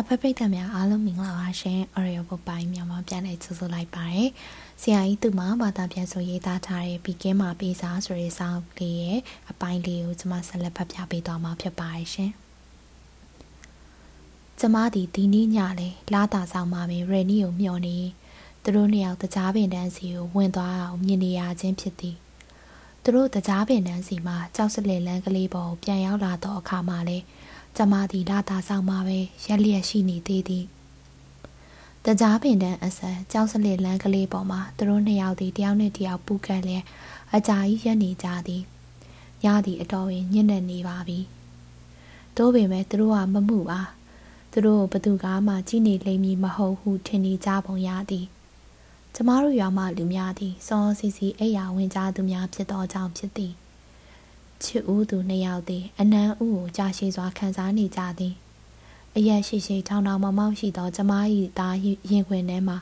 စာဖက်ပိတ်သက်များအားလုံးမင်္ဂလာပါရှင်။ Oreo ပုတ်ပိုင်းမြန်မာပြန်နေစုစုလိုက်ပါတယ်။ဆရာကြီးသူ့မှာဘာသာပြန်ဆိုရေးသားထားတဲ့ဘီကင်းမှာပေးစာဆိုတဲ့စာအုပ်လေးရဲ့အပိုင်းလေးကိုကျွန်မဆက်လက်ဖတ်ပြပေးသွားမှာဖြစ်ပါတယ်ရှင်။ကျမဒီဒီနေ့ညလေလာတာဆောင်မှာပဲရယ်နီကိုမျှော်နေသူတို့နှစ်ယောက်တကြားပင်တန်းစီကိုဝင်သွားအောင်မြင်နေရခြင်းဖြစ်သည်။သူတို့တကြားပင်တန်းစီမှာကြောက်စလင်လန်းကလေးပေါ်ပြန်ရောက်လာတော့အခါမှာလေ ကျမသည်လာတာဆောင်မှာပဲရက်လျက်ရှိနေသေးသည်တကြားပင်တန်းအဆက်ကြောက်စလစ်လန်းကလေးပေါ်မှာသူတို့နှစ်ယောက်သည်တယောက်နဲ့တယောက်ပူကန်လျက်အကြာကြီးရက်နေကြသည်ညသည်အတော်ရင်ညစ်နေနေပါပြီသို့ပေမဲ့သူတို့ကမမှုပါသူတို့ဘသူကမှကြည်နေလိမ့်မည်မဟုတ်ဟုထင်နေကြပုံရသည်ကျမတို့ရွာမှလူများသည်စောစီစီအိယာဝင်ကြသူများဖြစ်သောကြောင့်ဖြစ်သည် ချစ်ဦးသူနှစ်ယောက်သည်အနံ့ဦးကိုကြာရှည်စွာခံစားနေကြသည်အရက်ရှိရှိထောင်ထောင်မမောက်ရှိသောကျမ၏သားရင်ခွင်ထဲမှ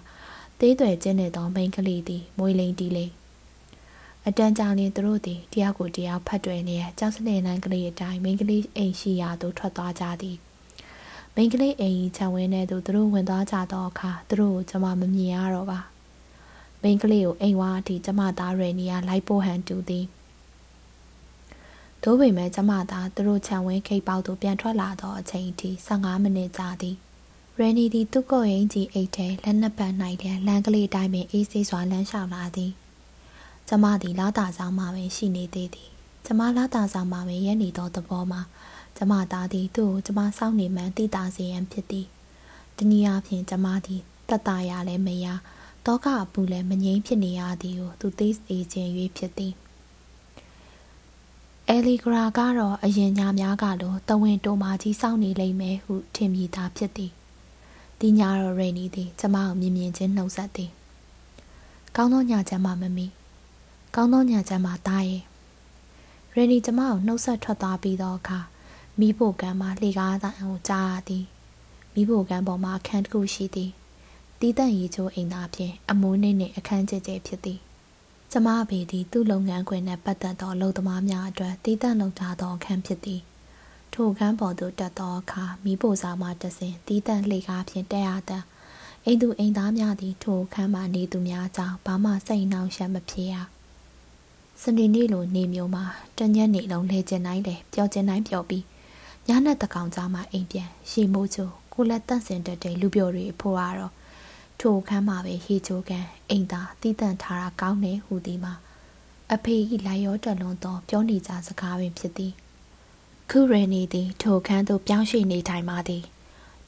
သေးသွယ်ကျင်းနေသောမိန်းကလေးသည်မွေလိန်တီလေးအတန်းကြောင်ရင်သူတို့သည်တယောက်ကိုတယောက်ဖတ်တွယ်နေရကြောက်စလေနန်းကလေးအတိုင်းမိန်းကလေးအိမ်ရှိရာသို့ထွက်သွားကြသည်မိန်းကလေးအိမ်ခြံဝင်းထဲသို့သူတို့ဝင်သွားကြသောအခါသူတို့ကိုကျမမမြင်ရတော့ပါမိန်းကလေးကိုအိမ်ဝါအထိကျမသားရယ်နေရလိုက်ပို့ဟန်တူသည် သို့ပေမဲ့ကျမသာသူတို့ခြံဝင်းခိတ်ပေါက်သို့ပြန်ထွက်လာသောအချိန်အထိ15မိနစ်ကြာသည်ရန်နီသည်သူ့ကိုယ်ရင်ကြီးအိတ်ထဲလက်နှစ်ပတ်၌လျက်လမ်းကလေးတိုင်းပင်အေးဆေးစွာလမ်းလျှောက်လာသည်ကျမသည်လာတာဆောင်မှပင်ရှိနေသေးသည်ကျမလာတာဆောင်မှပင်ရက်နေသောသဘောမှာကျမသားသည်သူ့ကိုကျမစောင့်နေမှန်းသိတာစေရန်ဖြစ်သည်တနည်းအားဖြင့်ကျမသည်တတ်တာရလည်းမရတောကအပူလည်းမငြိမ်းဖြစ်နေရသည်ကိုသူသိစေခြင်း၍ဖြစ်သည် အဲလီဂရာကတော့အရင်ညများကလိုတဝင်းတိုမာကြီးစောင့်နေလိမ့်မယ်ဟုထင်မိသားဖြစ်သည်။ဒီညတော့ရေနီသည်ကျမကိုမြင်မြင်ချင်းနှုတ်ဆက်သည်။ကောင်းသောညချမ်းမမမီ။ကောင်းသောညချမ်းမသားရဲ့။ရေနီကျမကိုနှုတ်ဆက်ထွက်သွားပြီးသောအခါမိဖို့ကံမှာလှေကားသားကိုကြားရသည်။မိဖို့ကံပေါ်မှာအခန်းတစ်ခုရှိသည်။တီးတန့်ရီချိုးအိမ်သားဖြင့်အမိုးနှင်းနှင့်အခန်းကျကျဖြစ်သည် ကျမအဖေသည်သူ့လုပ်ငန်းခွင်နှင့်ပတ်သက်သောအလုပ်သမားများအတွက်တည်တံ့လုပ်ထားသောအခန်းဖြစ်သည်ထိုအခန်းပေါ်သို့တက်သောအခါမိဖို့စားမှတစဉ်တည်တံ့လှေကားဖြင့်တက်ရသည်အိမ်သူအိမ်သားများသည်ထိုအခန်းမှနေသူများကြောင့်ဘာမှစိတ်နှောင့်ယှက်မဖြစ်ရစနေနေ့လိုနေမျိုးမှာတညက်နေလုံးလဲကျင်တိုင်းတယ်ပျော်ကျင်တိုင်းပျော်ပြီးညနေတကောင်ကြားမှာအိမ်ပြန်ရှေမိုးချိုကိုလက်တန့်စင်တက်တဲ့လူပျော်တွေအဖို့ကတော့ ထိုခန်းမှာပဲဟေချိုကန်အိမ်သာတည်တံ့ထားတာကောင်းနေဟူသည်မှာအဖေ၏လိုက်ရောတက်လွန်သောပြောနေကြစကားပင်ဖြစ်သည်ခုရနေသည် ထိုခန်းသို့ပြောင်းရွှေ့နေထိုင်ပါသည်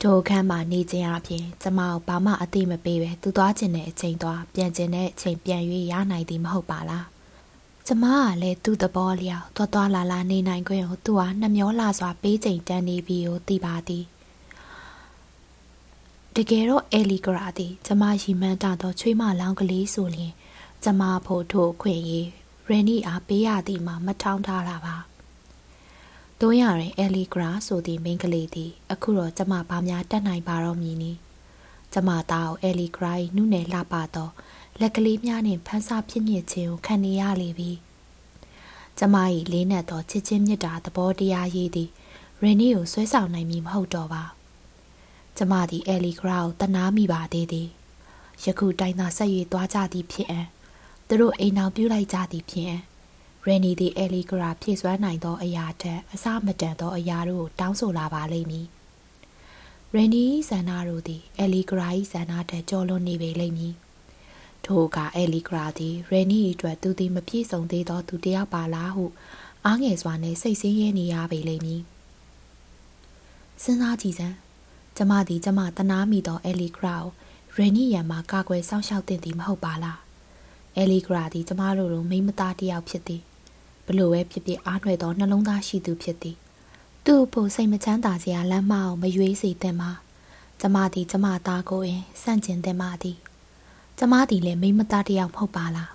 ထိုခန်းမှာနေခြင်းအပြင်ကျမကိုဘာမှအသိမပေးပဲသူသွားခြင်းတဲ့အချိန်သွားပြန်ခြင်းတဲ့အချိန်ပြန်၍ရနိုင်သည်မဟုတ်ပါလားကျမကလည်းသူ့သဘောလျောက်သွားသွားလာလာနေနိုင်ခွင့်ကိုသူဟာနှမျောလာစွာပေးချိန်တန်းနေပြီးကိုသိပါသည် တကယ်တော့အဲလီဂရာသည်ကျမရီမန်းတသောချွေးမလောင်းကလေးဆိုလျင်ကျမဖို့ထို့ခွင့်ရေးရန်နီအားပေးရသည်မှာမထောင်းထားတာပါတို့ရရင်အဲလီဂရာဆိုသည့်မိန်းကလေးသည်အခုတော့ကျမဘာများတတ်နိုင်ပါတော့မည်နီကျမသားကိုအဲလီဂရာ၏နှုနယ်လှပသောလက်ကလေးများနှင့်ဖန်းစားဖြစ်ညစ်ခြင်းကိုခံနေရလေပြီကျမ၏လေးနက်သောချစ်ချင်းမြတ်တာသဘောတရားရည်သည်ရန်နီကိုဆွဲဆောင်နိုင်မည်မဟုတ်တော့ပါ ကျမသည်အဲလီဂရာကိုတနာမိပါသေးသည်ယခုတိုင်းသာဆက်၍သွားကြသည်ဖြစ်အံသူတို့အိမ်အောင်ပြုလိုက်ကြသည်ဖြစ်အံရန်နီသည်အဲလီဂရာဖြည့်စွမ်းနိုင်သောအရာထက်အစမတန်သောအရာတို့ကိုတောင်းဆိုလာပါလိမ့်မည်ရန်နီဆန္ဒတို့သည်အဲလီဂရာ၏ဆန္ဒထက်ကျော်လွန်နေပေလိမ့်မည်ထို့ကအဲလီဂရာသည်ရန်နီအတွက်သူသည်မပြည့်စုံသေးသောသူတစ်ယောက်ပါလားဟုအားငယ်စွာနှင့်စိတ်ဆင်းရဲနေရပေလိမ့်မည်စဉ်းစားကြည့်စမ်း ကျမသည်ကျမတနာမိသောအဲလီဂရာကိုရန်နီရန်မှာကာကွယ်စောင့်ရှောက်တင်သည်မဟုတ်ပါလားအဲလီဂရာသည်ကျမတို့လိုမိမသားတစ်ယောက်ဖြစ်သည်ဘလို့ပဲဖြစ်ဖြစ်အားနွယ်သောနှလုံးသားရှိသူဖြစ်သည်သူ့ဖို့စိတ်မချမ်းသာစရာလမ်းမအောင်မရွေးစေသင့်ပါကျမသည်ကျမသားကိုရင်စန့်ကျင်သင့်ပါသည်ကျမသည်လည်းမိမသားတစ်ယောက်မဟုတ်ပါလား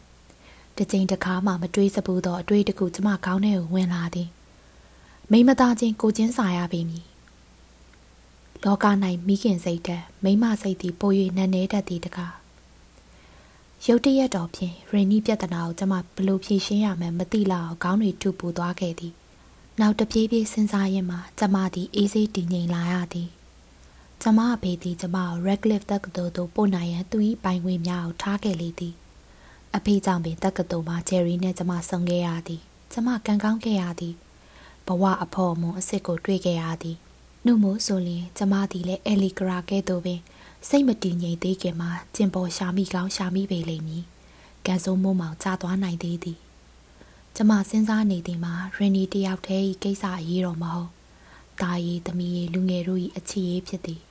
တစ်ချိန်တစ်ခါမှမတွေးစဘူးသောအတွေးတစ်ခုကျမခေါင်းထဲကိုဝင်လာသည်မိမသားချင်းကိုချင်းစာရပေမည် လောက၌မိခင်စိတ်တည်းမိမစိတ်သည်ပို၍နက်နဲတတ်သည်တကားရုတ်တရက်တော်ဖြင့်ရင်းနီးပြဿနာကိုကျမဘလို့ဖြေရှင်းရမှန်းမသိလောက်ခေါင်းတွေထူပူသွားခဲ့သည်နောက်တပြေးပြေးစဉ်းစားရင်းမှာကျမသည်အေးဆေးတည်ငြိမ်လာရသည်ကျကျမအဖေသည်ကျမကို Radcliffe တက္ကသိုလ်သို့ပို့နိုင်ရန်သူ၏ပိုင်ခွင့်များကိုထားခဲ့လေသည်အဖေကြောင့်ပင်တက္ကသိုလ်မှာဂျယ်ရီနှင့်ကျမဆုံခဲ့ရသည်ကျမကံကောင်းခဲ့ရသည်ဘဝအဖို့အမွန်အစ်စ်ကိုတွေ့ခဲ့ရသည် နှုတ်မို့ဆိုရင်ကျမသည်လည်းအဲလီဂရာကဲ့သို့ပင်စိတ်မတည်ငြိမ်သေးခင်မှာကျင်ပေါ်ရှာမိကောင်းရှာမိပေလိမ့်မည်ကံစိုးမိုးမောင်ကြာသွားနိုင်သေးသည်ကျမစဉ်းစားနေသည်မှာရန်နီတယောက်တည်း၏ကိစ္စအရေးတော်မဟုတ်တာရီသမီးရီလူငယ်တို့၏အခြေရေးဖြစ်သည်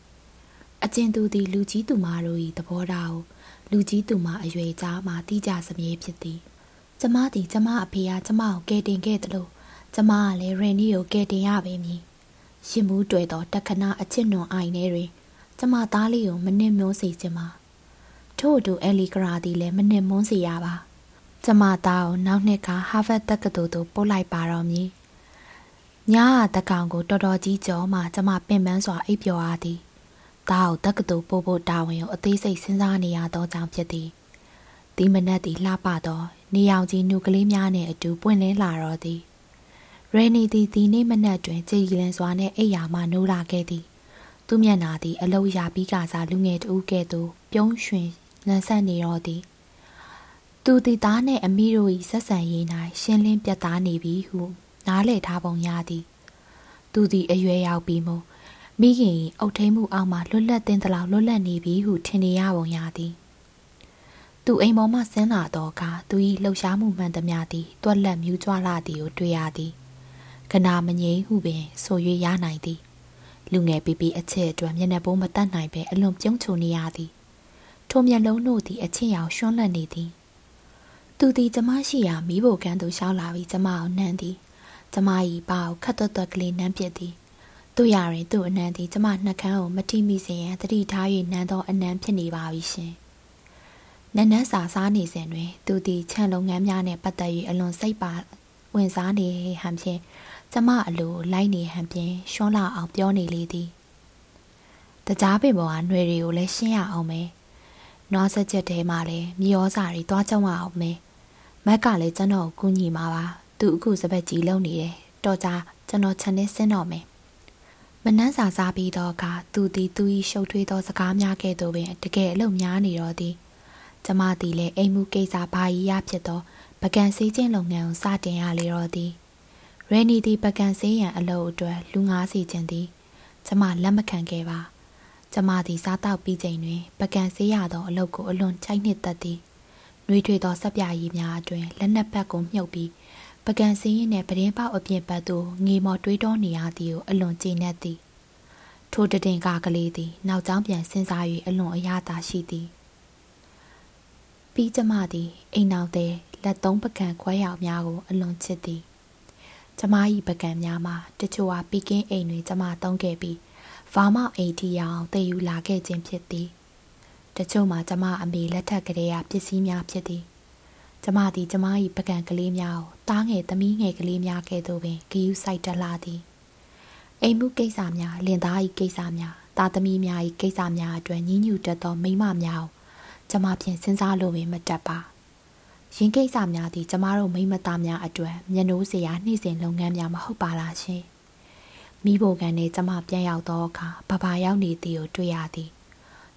အကျဉ်သူသည်လူကြီးသူမတို့၏သဘောထားကိုလူကြီးသူမအရွယ်ကြားမှတိကျစမြဲဖြစ်သည်ကျမသည်ကျမအဖေကကျမကိုကယ်တင်ခဲ့သလိုကျမကလည်းရန်နီကိုကယ်တင်ရပေမည် ရှင်မှုတွေ့သောတက္ကနာအချစ်နွန်အိုင်ထဲတွင်ကျမသားလေးကိုမနစ်မွန်းစေချင်ပါထို့အတူအဲလီဂရာသည်လည်းမနစ်မွန်းစေရပါကျမသားကိုနောက်နှစ်ကဟာဗတ်တက္ကသိုလ်သို့ပို့လိုက်ပါတော့မည်ညအတကောင်ကိုတော်တော်ကြီးကြောမှကျမပင်ပန်းစွာအိပ်ပျော်ရသည်သားကိုတက္ကသိုလ်ပို့ဖို့တာဝန်ကိုအသေးစိတ်စဉ်းစားနေရသောကြောင့်ဖြစ်သည်ဒီမနက်သည်လှပသော နေရောင်ကြီးနှုတ်ကလေးများနှင့်အတူပွင့်လင်းလာတော့သည် ရေနီသည်ဒီနေ့မနက်တွင်ကြည်လင်စွာနှင့်အိယာမှနိုးလာခဲ့သည်သူမျက်နာသည်အလုံးရာပြီးကစားလူငယ်တူကဲ့သို့ပြုံးရွှင်လန်းဆန့်နေတော့သည်သူသည်သားနှင့်အမိတို့၏ဆက်ဆံရေး၌ရှင်းလင်းပြတ်သားနေပြီဟုနားလည်ထားပုံရသည်သူသည်အရွယ်ရောက်ပြီးမှမိခင်၏အုတ်ထိန်မှုအောက်မှလွတ်လပ်တဲ့တလောက်လွတ်လပ်နေပြီဟုထင်နေရပုံရသည်သူအိမ်ပေါ်မှဆင်းလာတော့ကသူ၏လှုပ်ရှားမှုမှန်သမျှသည်တွက်လက်မြူးကြွလာသည်ကိုတွေ့ရသည် ကနာမငြိမ်ဟုပင်ဆို၍ရနိုင်သည်လူငယ်ပီပီအချက်အတွက်မျက်နှာပိုးမတတ်နိုင်ပဲအလွန်ပြုံးချုံနေရသည်ထိုမျက်လုံးတို့သည်အချင်းရောင်ရွှန်းလန့်နေသည်သူသည်ကျမရှိရာမိဖို့ကန်းသို့ရှောင်းလာပြီးကျမကိုနှမ်းသည်ကျမ၏ပါကိုခတ်သွက်သွက်ကလေးနှမ်းပစ်သည်တို့ရရင်သူ့အနံသည်ကျမနှက်ခမ်းကိုမထိမိစေရန်တတိထား၍နမ်းသောအနံဖြစ်နေပါပြီရှင်နန်းနန်းစာစားနေစဉ်တွင် သူသည်ခြံလုပ်ငန်းများနှင့်ပတ်သက်၍အလွန်စိတ်ပါဝင်စားနေဟန်ဖြင့် ကျမအလိုလိုက်နေဟန်ဖြင့်ရှွန်းလာအောင်ပြောနေလေသည်တကြားပင်ပေါ်ကຫນွေတွေကိုလည်းရှင်းရအောင်မယ်နွားဆက်ချက်ထဲမှာလည်းမြေဩစာတွေတွားကြုံအောင်မယ်မက်ကလည်းကျွန်တော်ကိုကူညီမှာပါသူအခုစပက်ကြီးလုံနေတယ်တော်ကြကျွန်တော်ခြံထဲဆင်းတော့မယ်မနှန်းစာစားပြီးတော့ကသူသည်သူ၏ရှုပ်ထွေးသောစကားများကဲ့သို့ပင်တကယ်အလုပ်များနေတော့သည်ကျမသည်လည်းအိမ်မှုကိစ္စဘာကြီးရဖြစ်သောပကံစေးခြင်းလုပ်ငန်းကိုစတင်ရလေတော့သည် ရန်နီသည်ပကံစေးရန်အလုပ်အတွက်လူငါးစီခြင်းသည်ကျမလက်မခံခဲ့ပါကျမသည်စားတောက်ပြီးချိန်တွင် ပကံစေးရသောအလုပ်ကိုအလွန်ချိုက်နှစ်သက်သည်နှွေးထွေသောစက်ပြရည်များအတွင်လက်နက်ဘက်ကိုမြုပ်ပြီးပကံစင်းရင်နဲ့ပဒင်းပေါက်အပြင်ဘက်သို့ငေမော်တွေးတောနေရသည်ကိုအလွန်ကြည်နက်သည်ထိုတတင်ကကလေးသည် နောက်ကျောင်းပြန်စဉ်းစား၍အလွန်အရသာရှိသည်ပြီးကျမသည်အိမ်နောက်သည်လက်သုံးပကံခွဲရောက်များကိုအလွန်ချစ်သည် ကျမ၏ပကံများမှာတချို့ဟာပီကင်းအိမ်တွင်ကျမသုံးခဲ့ပြီးဗာမောက်အိမ်တီအောင်တည်ယူလာခဲ့ခြင်းဖြစ်သည်တချို့မှာကျမအမေလက်ထက်ကလေးရပစ္စည်းများဖြစ်သည်ကျမသည်ကျမ၏ပကံကလေးများကိုတားငယ်သမီးငယ်ကလေးများကဲ့သို့ပင်ဂယူးဆိုင်တက်လာသည်အိမ်မှုကိစ္စများလင်သား၏ကိစ္စများသားသမီးများ၏ကိစ္စများအတွက်ညှဉ်းညူတတ်သောမိမများကိုကျမဖြင့်စဉ်းစားလို့ပင်မတတ်ပါ ရင်ကိစ္စများသည်ကျမတို့မိမသားများအတွက်မျက်နှိုးစရာနှိမ့်စင်လုပ်ငန်းများမဟုတ်ပါလားရှင်မိဘကန်နဲ့ကျမပြန်ရောက်သောအခါဘဘာရောက်နေသည်ကိုတွေ့ရသည်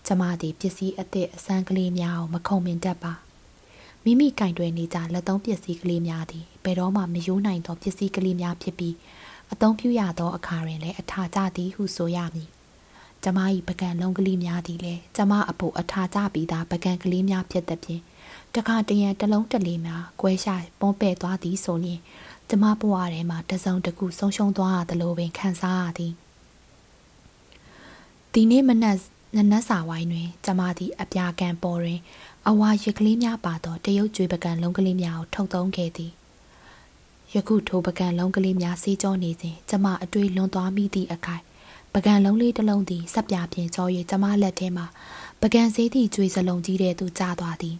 ကျမသည်ပစ္စည်းအသစ်အစမ်းကလေးများကိုမခုံမင်တတ်ပါမိမိကင်တွယ်နေကြလက်သုံးပစ္စည်းကလေးများသည်ဘယ်တော့မှမယိုးနိုင်သောပစ္စည်းကလေးများဖြစ်ပြီးအသုံးပြုရသောအခါတွင်လည်းအထာကျသည်ဟုဆိုရမည်။ကျမ၏ပကံလုံးကလေးများသည်လည်းကျမအဖို့အထာကျပြီးသားပကံကလေးများဖြစ်သည်ဖြင့် တခါတရံတလုံးတလေးများကွဲရှာပွန်ပဲ့သွားသည်ဆိုရင်ကျမဘဝထဲမှာတစုံတစ်ခုဆုံးရှုံးသွားရသလိုပင်ခံစားရသည်။ဒီနေ့မနက်နနက်စာဝိုင်းတွင်ကျမသည်အပြာကံပေါ်တွင် အဝါရကလေးများပါသောတရုတ်ကျွေးပကံလုံးကလေးများကိုထုတ်သုံးခဲ့သည်ယခုထိုပကံလုံးကလေးများစေးကြောနေစဉ်ကျမအတွေ့လွန်သွားမိသည့်အခိုင်ပကံလုံးလေးတစ်လုံးသည်စက်ပြပြင်းကြော၍ကျမလက်ထဲမှာပကံစေးသည့်ကျွေးစလုံးကြီးတဲ့သူကြားသွားသည်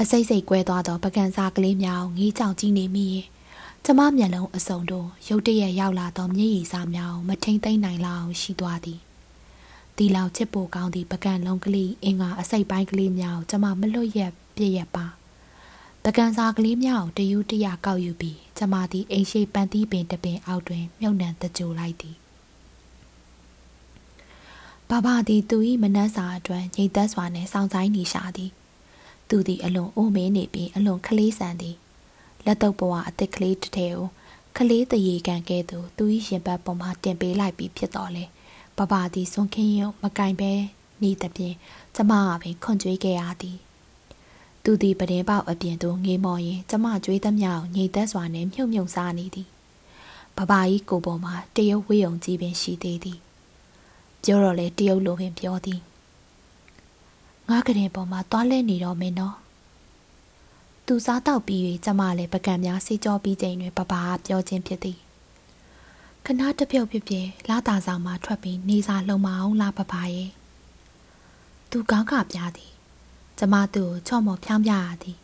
အစိတ်စိတ်ကွဲသွားသောပကံစားကလေးများကိုငေးကြောင်ကြည့်နေမိရင်ကျမမျက်လုံးအစုံတို့ရုတ်တရက်ရောက်လာသောမျက်ရည်စာများကိုမထိန်သိမ့်နိုင်လောက်ရှိသွားသည်ဒီလောက်ချစ်ဖို့ကောင်းသည့်ပကံလုံးကလေးအင်္ဂါအစိတ်ပိုင်းကလေးများကိုကျမမလွတ်ရက်ပြည့်ရပါပကံစာကလေးများကိုတယူးတရကောက်ယူပြီးကျမသည်အိမ်ရှိပန်းသီးပင်တပင်အောက်တွင်မြုပ်နှံတကြိုလိုက်သည်ဘာဘာသည်သူ၏မနှက်စာအတွက်ညိတ်သက်စွာနှင့်စောင့်ဆိုင်နေရှာသည် သူသည်အလွန်အိုးမင်းနေပြီးအလွန်ကလေးဆန်သည်လက်တော့ဘဝအသစ်ကလေးတစ်ထည်ကိုကလေးတရေကန်ကဲ့သို့သူ၏ရင်ဘတ်ပေါ်မှတင်ပေးလိုက်ပြီးဖြစ်တော်လေဘဘာသည်စွန်ခင်းရုံမကင်ပဲနေသဖြင့်ကျမကပင်ခွန်ကြွေးခဲ့ရသည်သူသည်ပဒင်းပေါက်အပြင်သို့ငေးမော်ရင်ကျမကြွေးသမျှကိုညိတ်သက်စွာနှင့်မြုပ်မြုပ်စားနေသည်ဘဘာကြီးကိုပေါ်မှာတရုတ်ဝေးုံကြီးပင်ရှိသေးသည်ပြောတော့လေတရုတ်လိုပင်ပြောသည် ငါကရင်ပေါ်မှာသွားလဲနေတော့မင်းနော်သူစားတော့ပြီး၍ကျမလည်းပကံများစေးကြောပြီးချိန်တွင်ပပကပြောခြင်းဖြစ်သည်ခဏတပြုတ်ဖြစ်ဖြစ်လာတာဆောင်မှထွက်ပြီးနေစာလုံမအောင်လာပပရဲ့သူကောင်းကပြသည်ကျမသူ့ကိုချော့မော်ဖြောင်းပြရသည်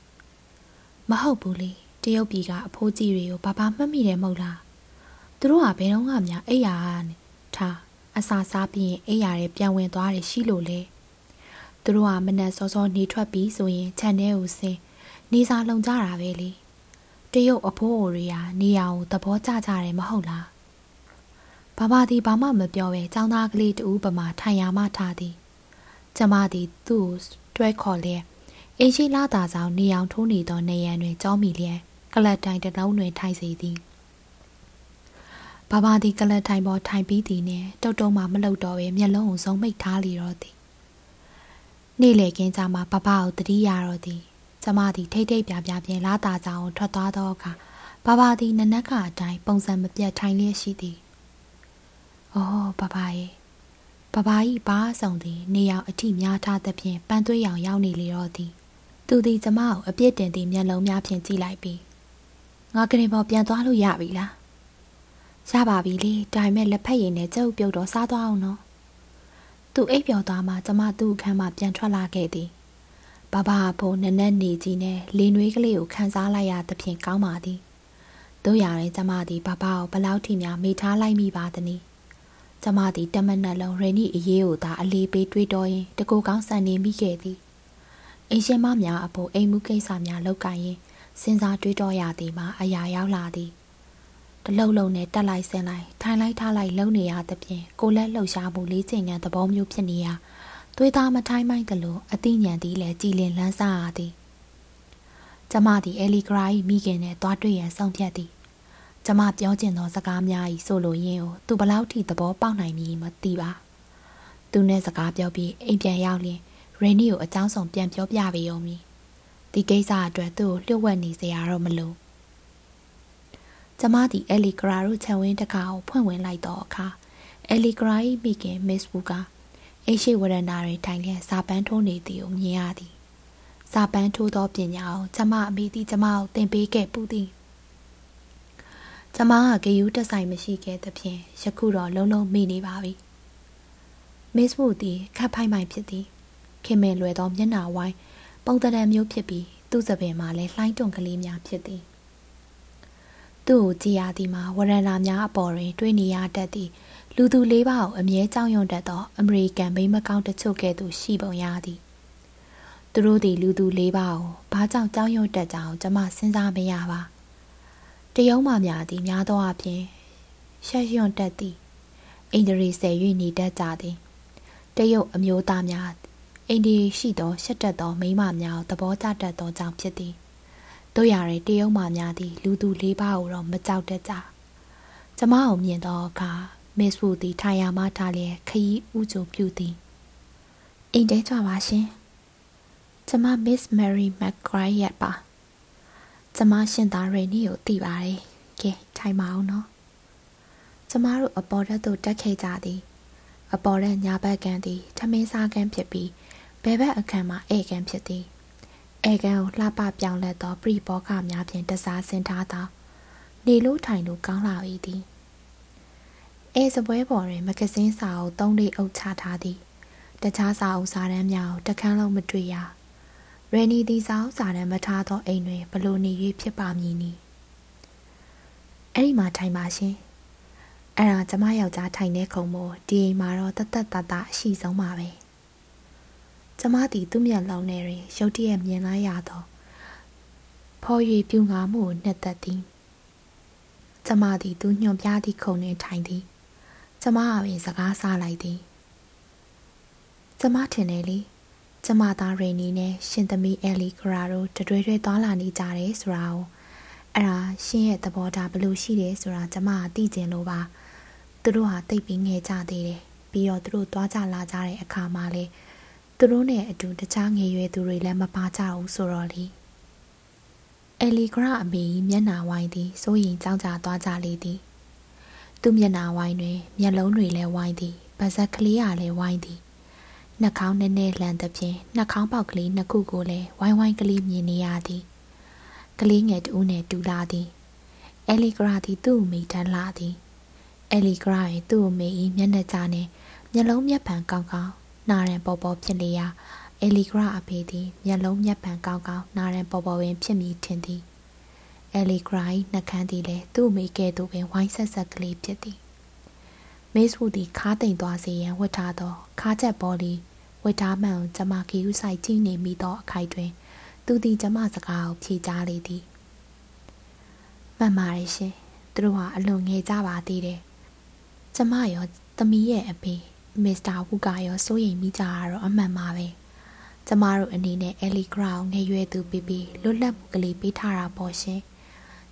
မဟုတ်ဘူးလေတရုတ်ပြည်ကအဖိုးကြီးတွေကိုဘာဘာမှတ်မိတယ်မဟုတ်လားသူတို့ကဘယ်တော့မှများအိယာထားအစာစားပြီးရင်အိယာတွေပြန်ဝင်သွားတယ်ရှိလို့လေ သူတို့ကမနက်စောစောနေထွက်ပြီးဆိုရင်ခြံထဲကိုဆင်းနေစာလုံကြတာပဲလေတရုတ်အဖိုးအိုတွေကနေရာကိုသဘောကျကြတယ်မဟုတ်လားဘာဘာဒီဘာမှမပြောပဲចောင်းသားကလေးတူပမာထိုင်ရမှထားသည်ကျမသည်သူ့တွဲခေါ်လျက်အင်းရှိလာတာဆောင်နေအောင်ထိုးနေသောနေရန်တွင်ကြောမိလျက်ကလတ်တိုင်တလုံးတွင်ထိုင်စေသည်ဘာဘာဒီကလတ်တိုင်ပေါ်ထိုင်ပြီးသည်နှင့်တုတ်တုံးမှမလှုပ်တော့ပဲမျက်လုံးကိုစုံမိတ်ထားလီတော့သည် နေ့လေကင်းကြမှာဘဘကိုတတိရတော့သည်ကျမသည်ထိတ်ထိတ်ပြပြပြင်းလာတာကြောင်ထွက်သွားသောအခါဘဘသည်နနက်ကအတိုင်းပုံစံမပြတ်ထိုင်လျက်ရှိသည်။အော်ဘဘရဲ့ဘဘကြီးဘာဆောင်သည် နေရောက်အထိများထားသဖြင့်ပန်းသွေးရောင်ရောက်နေလေတော့သည်။သူသည်ကျမကိုအပြစ်တင်သည့်မျက်လုံးများဖြင့်ကြည့်လိုက်ပြီးငါကရင်ပေါ်ပြန်သွားလို့ရပြီလား။ရပါပြီလေဒါပေမဲ့လက်ဖက်ရည်နဲ့ကြုပ်ပြုတ်တော့စားသွားအောင်နော်။ သူအိပ်ပျော်သွားမှကျမသူ့အခန်းမှပြန်ထွက်လာခဲ့သည်။ဘဘအဖိုးနက်နက်နေကြီးနဲ့လေနွေးကလေးကိုခန်းစားလိုက်ရသဖြင့်ကောင်းပါသည်တို့ရရင်ကျမသည်ဘဘကိုဘလောက်ထိများမိထားလိုက်မိပါသနည်းကျမသည်တမနက်လုံးရေနီအရေးကိုသာအလေးပေးတွေးတောရင်တကူကောင်းဆန်နေမိခဲ့သည်အိမ်ရှင်မများအဖို့အိမ်မှုကိစ္စများလောက်ကရင်စဉ်းစားတွေးတောရသည်မှာအရာရောက်လာသည် တလုံးလုံးနဲ့တက်လိုက်ဆင်းလိုက်ထိုင်လိုက်ထားလိုက်လုံနေရသဖြင့်ကိုလက်လှုပ်ရှားမှုလေးချိန်ငံသဘောမျိုးဖြစ်နေရာသွေးသားမထိုင်းမိုင်းကလို့အသိဉာဏ်သည်လည်းကြည်လင်လန်းစားရသည်ကျမသည်အဲလီဂရာ၏မိခင်နဲ့တွားတွေ့ရန်ဆုံးဖြတ်သည်ကျမပြောကျင်သောစကားများ၏ဆိုလိုရင်းကိုသူဘလောက်ထိသဘောပေါက်နိုင်မည်မသိပါသူနဲ့စကားပြောပြီးအိမ်ပြန်ရောက်လျင်ရေနီကိုအကြောင်းဆောင်ပြန်ပြောပြပေးအောင်မည်ဒီကိစ္စအတွက်သူ့ကိုလျှို့ဝှက်နေစရာတော့မလို ကျမသည်အဲလီဂရာတို့ခြံဝင်းတကားကိုဖွင့်ဝင်လိုက်တော့အခါအဲလီဂရာ၏မိခင်မစ်ဝူကအိရှိဝရဏတွင်ထိုင်လျက်စာပန်းထိုးနေသည်ကိုမြင်ရသည်စာပန်းထိုးသောပညာကိုကျမအမိသည်ကျမကိုသင်ပေးခဲ့ပူသည်ကျမကဂယူးတဆိုင်မရှိခဲ့သဖြင့်ယခုတော့လုံးလုံးမိနေပါပြီမစ်ဝူသည်ခတ်ဖိုင်မိုင်ဖြစ်သည်ခင်မင်လွယ်သောမျက်နှာဝိုင်းပုံတံမျိုးဖြစ်ပြီးသူ့စပင်မှာလည်းလှိုင်းတွန်ကလေးများဖြစ်သည် သူ့ကိုကြည်ရသည်မှာဝရဏများအပေါ်တွင် တွေးနေရတတ်သည်လူသူလေးပါးကိုအမြဲကြောက်ရွံ့တတ်သောအမေရိကန်မိမကောင်းတချို့ကဲ့သို့ရှိပုံရသည်သူတို့သည်လူသူလေးပါးကိုဘာကြောင့်ကြောက်ရွံ့တတ်ကြအောင်ကျွန်မစဉ်းစားမရပါတရုံးမှများသည်များသောအားဖြင့်ရှက်ရွံ့တတ်သည်အိန္ဒြေဆယ်၍နေတတ်ကြသည်တရုတ်အမျိုးသားများအိန္ဒြေရှိသောရှက်တတ်သောမိမများသဘောကျတတ်သောကြောင့်ဖြစ်သည် တို့ရတဲ့တရုတ်မှများသည်လူသူလေးပါးကိုတော့မကြောက်တတ်ကြကျမကိုမြင်သောအခါမစ်ဝူသည်ထိုင်ရာမှထားလျက်ခရီးဥကြိုပြုသည်အိမ်တဲကြပါရှင်ကျမမစ်မယ်ရီမက်ဂရိုင်းရက်ပါကျမရှင်သားရေနီကိုသိပါတယ်ကဲထိုင်ပါအောင်နော်ကျမတို့အပေါ်ရက်သို့တက်ခဲ့ကြသည်အပေါ်ရက်ညာဘက်ကန်သည်ထမင်းစားကန်ဖြစ်ပြီးဘဲဘက်အခန်းမှာဧကန်ဖြစ်သည် ဧကန်ကိုလှပပြောင်းလဲသောပရိဘောကများဖြင့်တစားဆင်ထားသောနေလို့ထိုင်လို့ကောင်းလာ၏သည်အဲစပွဲပေါ်တွင်မဂဇင်းစာအုပ်သုံးလေးအုပ်ချထားသည်တခြားစာအုပ်စာတမ်းများကိုတခန်းလုံးမတွေ့ရရယ်နီသည်စာအုပ်စာတမ်းမထားသောအိမ်တွင်ဘလို့နေ၍ဖြစ်ပါမည်နီအဲ့ဒီမှာထိုင်ပါရှင်အဲ့ဒါကျမယောက်ျားထိုင်နေခုံမို့ဒီအိမ်မှာတော့တသက်တတအရှိဆုံးပါပဲ ကျမသည်သူ့မျက်လုံးထဲတွင်ရုတ်တရက်မြင်လိုက်ရသောဖော်၍ပြူငါမှုကိုနှစ်သက်သည်ကျမသည်သူညွန်ပြသည့်ခုံတွင်ထိုင်သည်ကျမကပင်စကားဆလိုက်သည်ကျမထင်တယ်လေကျမသားရိနီနဲ့ရှင်သမီးအဲလီဂရာတို့တတွေးတွေသွားလာနေကြတယ်ဆိုတာကိုအဲ့ဒါရှင်ရဲ့သဘောထားဘလို့ရှိတယ်ဆိုတာကျမကသိကျင်လို့ပါသူတို့ဟာတိတ်ပြီးငယ်ကြသေးတယ်ပြီးတော့သူတို့သွားကြလာကြတဲ့အခါမှာလေ သူတို့နဲ့အတူတခြားငယ်ရွယ်သူတွေလည်းမပါကြဘူးဆိုတော့လေအဲလီဂရာအမေကြီးမျက်နှာဝိုင်းသည်စိုးရင်ကြောက်ကြသွားကြလေသည်သူ့မျက်နှာဝိုင်းတွင်မျက်လုံးတွေလည်းဝိုင်းသည်ပါဇက်ကလေးကလည်းဝိုင်းသည်နှာခေါင်းနည်းနည်းလှန်သဖြင့်နှာခေါင်းပေါက်ကလေးနှစ်ခုကိုလည်းဝိုင်းဝိုင်းကလေးမြင်နေရသည်ကလေးငယ်တူးနဲ့တူလာသည်အဲလီဂရာသည်သူ့အမိတန်းလာသည်အဲလီဂရာရဲ့သူ့အမိ၏မျက်နှာကြားနှင့်မျက်လုံးမျက်ဖန်ကောင်းကောင်း နာရန်ပေါ်ပေါ်ဖြစ်လျာအဲလီဂရာအဖေသည်မျက်လုံးမျက်ဖန်ကောင်းကောင်းနာရန်ပေါ်ပေါ်ပင်ဖြစ်မိထင်သည်အဲလီဂရာ၏နှကန်းသည်လည်းသူ့အမိကဲ့သို့ပင်ဝိုင်းဆက်ဆက်ကလေးဖြစ်သည်မေ့စ်ဝူသည်ခါတိမ်သွားစေရန်ဝတ်ထားသောခါချက်ဘောလီဝတ်ထားမှန်ကျမကီယူဆိုင်ကြည့်နေမိသောအခိုက်တွင် သူသည်ကျမစကားကိုဖြေကြားလေသည်မှန်ပါတယ်ရှင်သူတို့ဟာအလွန်ငယ်ကြပါသေးတယ်ကျမရောသမီးရဲ့အဖေ မစ္စတာဝူကရောစိုးရိမ်မိကြတာတော့အမှန်ပါပဲကျမတို့အနေနဲ့အဲလီဂရာကိုငယ်ရွယ်သူပြီးပြီးလွတ်လပ်မှုကလေးပေးထားတာပေါ့ရှင်